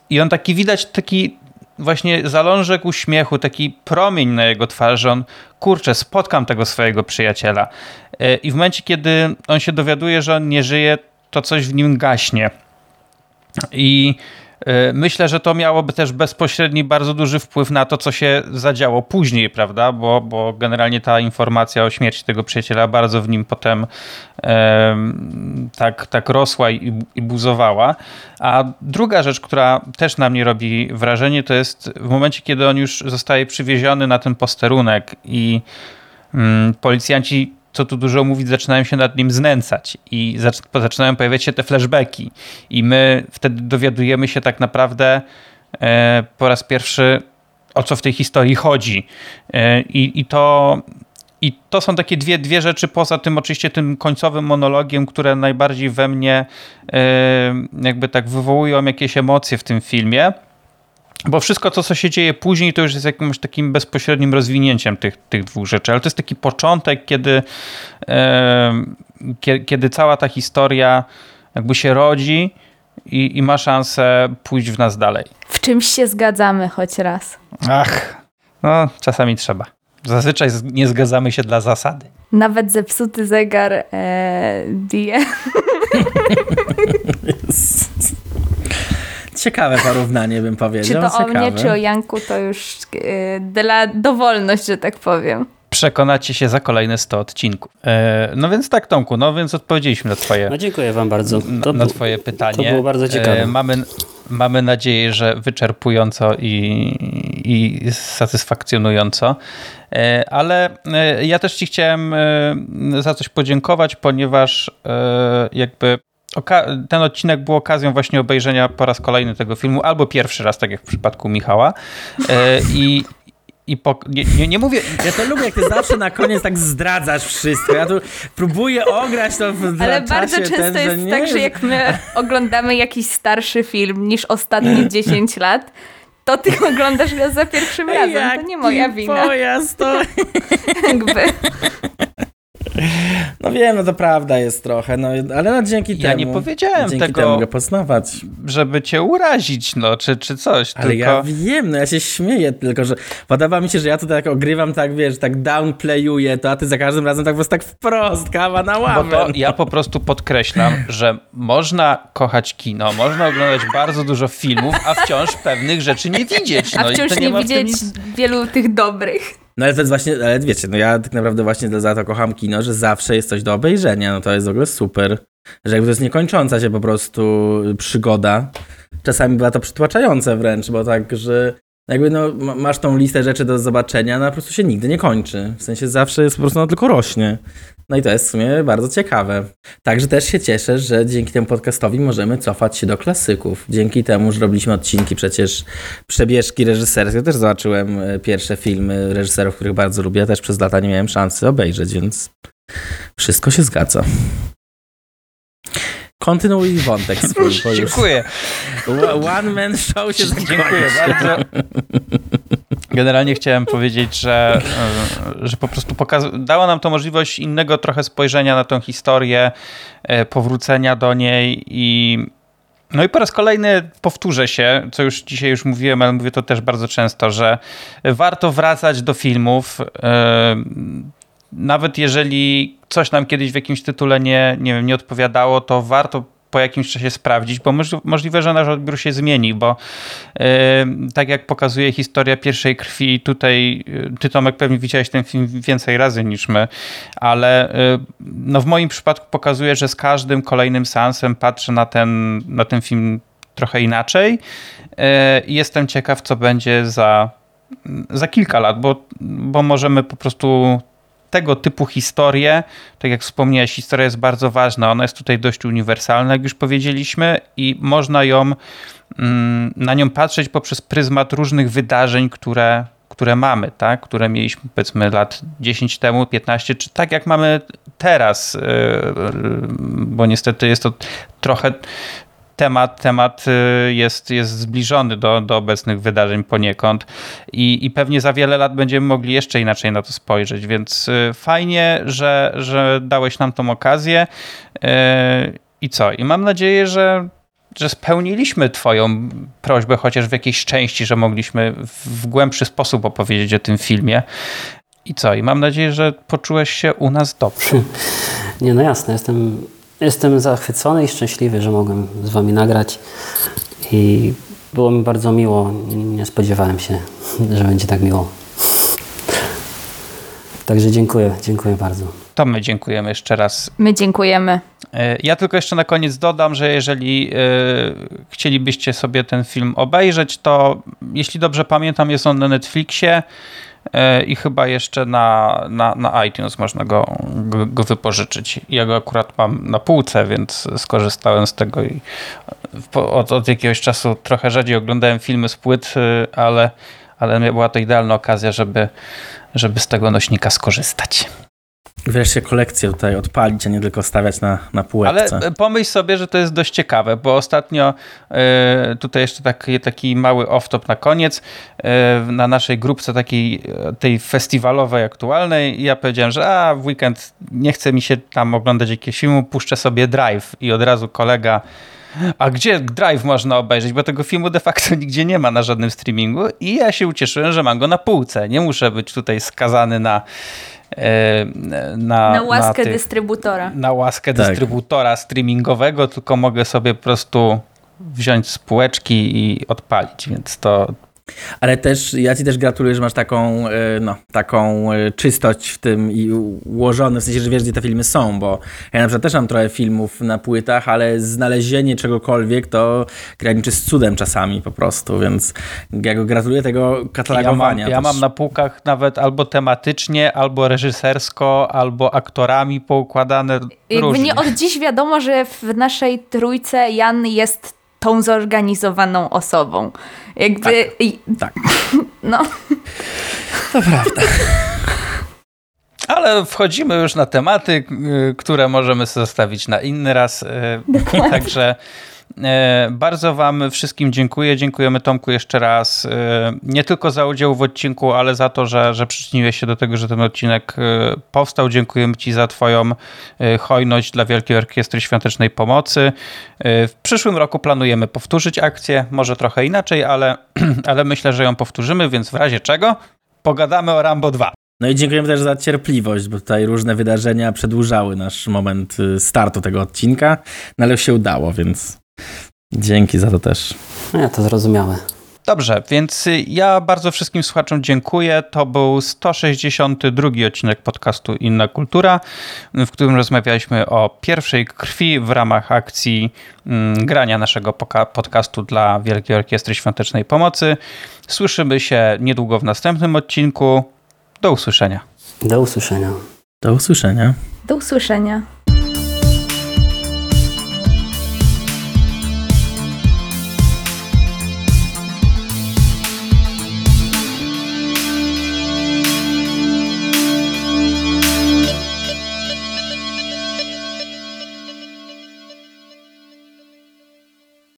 I on taki widać, taki właśnie zalążek uśmiechu, taki promień na jego twarzy, on, kurczę, spotkam tego swojego przyjaciela. E, I w momencie, kiedy on się dowiaduje, że on nie żyje, to coś w nim gaśnie. I e, myślę, że to miałoby też bezpośredni, bardzo duży wpływ na to, co się zadziało później, prawda? Bo, bo generalnie ta informacja o śmierci tego przyjaciela bardzo w nim potem e, tak, tak rosła i, i buzowała. A druga rzecz, która też na mnie robi wrażenie, to jest w momencie, kiedy on już zostaje przywieziony na ten posterunek i mm, policjanci co tu dużo mówić, zaczynają się nad nim znęcać i zaczynają pojawiać się te flashbacki. I my wtedy dowiadujemy się tak naprawdę e, po raz pierwszy, o co w tej historii chodzi. E, I, i to. I to są takie dwie, dwie rzeczy, poza tym oczywiście tym końcowym monologiem, które najbardziej we mnie e, jakby tak wywołują jakieś emocje w tym filmie. Bo wszystko to, co się dzieje później, to już jest jakimś takim bezpośrednim rozwinięciem tych, tych dwóch rzeczy. Ale to jest taki początek, kiedy, e, kiedy cała ta historia jakby się rodzi i, i ma szansę pójść w nas dalej. W czymś się zgadzamy choć raz. Ach, no czasami trzeba. Zazwyczaj nie zgadzamy się dla zasady. Nawet zepsuty zegar e, bije. [laughs] Ciekawe porównanie bym powiedział. Czy to Ciekawe. o mnie, czy o Janku, to już yy, dla dowolność, że tak powiem. Przekonacie się za kolejne 100 odcinków. E, no więc tak, Tomku, no więc odpowiedzieliśmy na twoje, no dziękuję wam bardzo. To, na, twoje pytanie. To było bardzo ciekawe. E, mamy, mamy nadzieję, że wyczerpująco i, i satysfakcjonująco. E, ale e, ja też ci chciałem e, za coś podziękować, ponieważ e, jakby ten odcinek był okazją właśnie obejrzenia po raz kolejny tego filmu, albo pierwszy raz, tak jak w przypadku Michała. E, I, i po, nie, nie, nie, mówię. Ja to lubię, jak ty zawsze na koniec tak zdradzasz wszystko. Ja tu próbuję ograć to w Ale bardzo często ten, jest nie, tak, że jak my oglądamy jakiś starszy film niż ostatnie [laughs] 10 lat, to ty oglądasz go za pierwszym razem. To nie moja wina. Pojazd to... [laughs] Jakby. No wiem, no to prawda jest trochę, no ale no dzięki ja temu. Ja nie powiedziałem dzięki tego, temu go poznawać. żeby cię urazić, no, czy, czy coś. Ale tylko... ja wiem, no ja się śmieję, tylko że podoba mi się, że ja tutaj tak ogrywam, tak wiesz, tak downplayuję to, a ty za każdym razem tak po prostu tak wprost, kawa na ławę. Bo to ja po prostu podkreślam, że można kochać kino, można oglądać bardzo dużo filmów, a wciąż pewnych rzeczy nie widzieć. No a wciąż nie, nie widzieć nic... wielu tych dobrych. No ale to jest właśnie, ale wiecie, no ja tak naprawdę właśnie za to kocham kino, że zawsze jest coś do obejrzenia, no to jest w ogóle super. Że jakby to jest niekończąca się po prostu przygoda. Czasami bywa to przytłaczające wręcz, bo tak, że jakby no masz tą listę rzeczy do zobaczenia, no po prostu się nigdy nie kończy. W sensie zawsze jest po prostu, no tylko rośnie. No i to jest w sumie bardzo ciekawe. Także też się cieszę, że dzięki temu podcastowi możemy cofać się do klasyków. Dzięki temu, że robiliśmy odcinki przecież przebieżki reżyserskie. Też zobaczyłem e, pierwsze filmy reżyserów, których bardzo lubię. Też przez lata nie miałem szansy obejrzeć, więc wszystko się zgadza. Kontynuuj wątek [laughs] swój. Dziękuję. One man show się. Dziękuję bardzo. [laughs] Generalnie chciałem powiedzieć, że, e, że po prostu dała nam to możliwość innego trochę spojrzenia na tą historię, e, powrócenia do niej i no i po raz kolejny powtórzę się, co już dzisiaj już mówiłem, ale mówię to też bardzo często, że warto wracać do filmów, e, nawet jeżeli coś nam kiedyś w jakimś tytule nie, nie, wiem, nie odpowiadało, to warto po jakimś czasie sprawdzić, bo możliwe, że nasz odbiór się zmieni, bo yy, tak jak pokazuje historia pierwszej krwi, tutaj yy, ty Tomek pewnie widziałeś ten film więcej razy niż my, ale yy, no w moim przypadku pokazuje, że z każdym kolejnym seansem patrzę na ten, na ten film trochę inaczej i jestem ciekaw, co będzie za, za kilka lat, bo, bo możemy po prostu tego typu historie, tak jak wspomniałeś, historia jest bardzo ważna. Ona jest tutaj dość uniwersalna, jak już powiedzieliśmy, i można ją mm, na nią patrzeć poprzez pryzmat różnych wydarzeń, które, które mamy, tak? które mieliśmy powiedzmy lat 10 temu, 15, czy tak jak mamy teraz, yy, bo niestety jest to trochę temat, temat y, jest, jest zbliżony do, do obecnych wydarzeń poniekąd i, i pewnie za wiele lat będziemy mogli jeszcze inaczej na to spojrzeć, więc y, fajnie, że, że dałeś nam tą okazję y, i co? I mam nadzieję, że że spełniliśmy Twoją prośbę, chociaż w jakiejś części, że mogliśmy w głębszy sposób opowiedzieć o tym filmie. I co? I mam nadzieję, że poczułeś się u nas dobrze. Nie, no jasne, jestem, jestem zachwycony i szczęśliwy, że mogłem z Wami nagrać i było mi bardzo miło. Nie spodziewałem się, że będzie tak miło. Także dziękuję, dziękuję bardzo. To my dziękujemy jeszcze raz My dziękujemy. E, Ja tylko jeszcze na koniec dodam, że jeżeli e, chcielibyście sobie ten film obejrzeć, to jeśli dobrze pamiętam, jest on na Netflixie i chyba jeszcze na, na, na iTunes można go, go, go wypożyczyć. Ja go akurat mam na półce, więc skorzystałem z tego i od, od jakiegoś czasu trochę rzadziej oglądałem filmy z płyt, e, ale, ale była to idealna okazja, żeby, żeby z tego nośnika skorzystać. Wreszcie kolekcję tutaj odpalić, a nie tylko stawiać na, na Ale półeczce. e, pomyśl sobie, że to jest dość ciekawe, bo ostatnio e, tutaj jeszcze taki, taki mały off-top na koniec e, na naszej grupce takiej e, tej festiwalowej aktualnej ja powiedziałem, że a w weekend nie chce mi się tam oglądać jakiegoś filmu, puszczę sobie Drive i od razu kolega a gdzie Drive można obejrzeć, bo tego filmu de facto [laughs] nigdzie nie ma na żadnym streamingu i ja się ucieszyłem, że mam go na półce. Nie muszę być tutaj skazany na na, Na łaskę tych- dystrybutora. na łaskę Tak. dystrybutora streamingowego, tylko mogę sobie po prostu wziąć z półeczki i odpalić, więc to Ale też ja ci też gratuluję, że masz taką, e, no, taką e, czystość w tym i ułożone, w sensie, że wiesz, gdzie te filmy są, bo ja na przykład też mam trochę filmów na płytach, ale znalezienie czegokolwiek to graniczy z cudem czasami po prostu, więc ja go gratuluję tego ja mam, katalogowania. ja mam na półkach nawet albo tematycznie, albo reżysersko, albo aktorami poukładane Jakby różnie. nie od dziś wiadomo, że w naszej trójce Jan jest tą zorganizowaną osobą. Jakby. i- Tak. [laughs] No. Ale wchodzimy już na tematy, y, które możemy zostawić na inny raz. y, Także y, bardzo Wam wszystkim dziękuję. Dziękujemy Tomku jeszcze raz. y, Nie tylko za udział w odcinku, ale za to, że, że przyczyniłeś się do tego, że ten odcinek y, powstał. Dziękujemy Ci za Twoją hojność dla Wielkiej Orkiestry Świątecznej Pomocy. W przyszłym roku planujemy powtórzyć akcję, może trochę inaczej, ale, [clears throat] ale myślę, że ją powtórzymy, więc w razie czego pogadamy o Rambo 2. No i dziękujemy też za cierpliwość, bo tutaj różne wydarzenia przedłużały nasz moment y, startu tego odcinka, no ale się udało, więc dzięki za to też. No ja to zrozumiałe. Dobrze, więc ja bardzo wszystkim słuchaczom dziękuję. To był 162 odcinek podcastu Inna Kultura, w którym rozmawialiśmy o pierwszej krwi w ramach akcji mm, grania naszego podcastu dla Wielkiej Orkiestry Świątecznej Pomocy. Słyszymy się niedługo w następnym odcinku. Do usłyszenia. Do usłyszenia. Do usłyszenia. Do usłyszenia.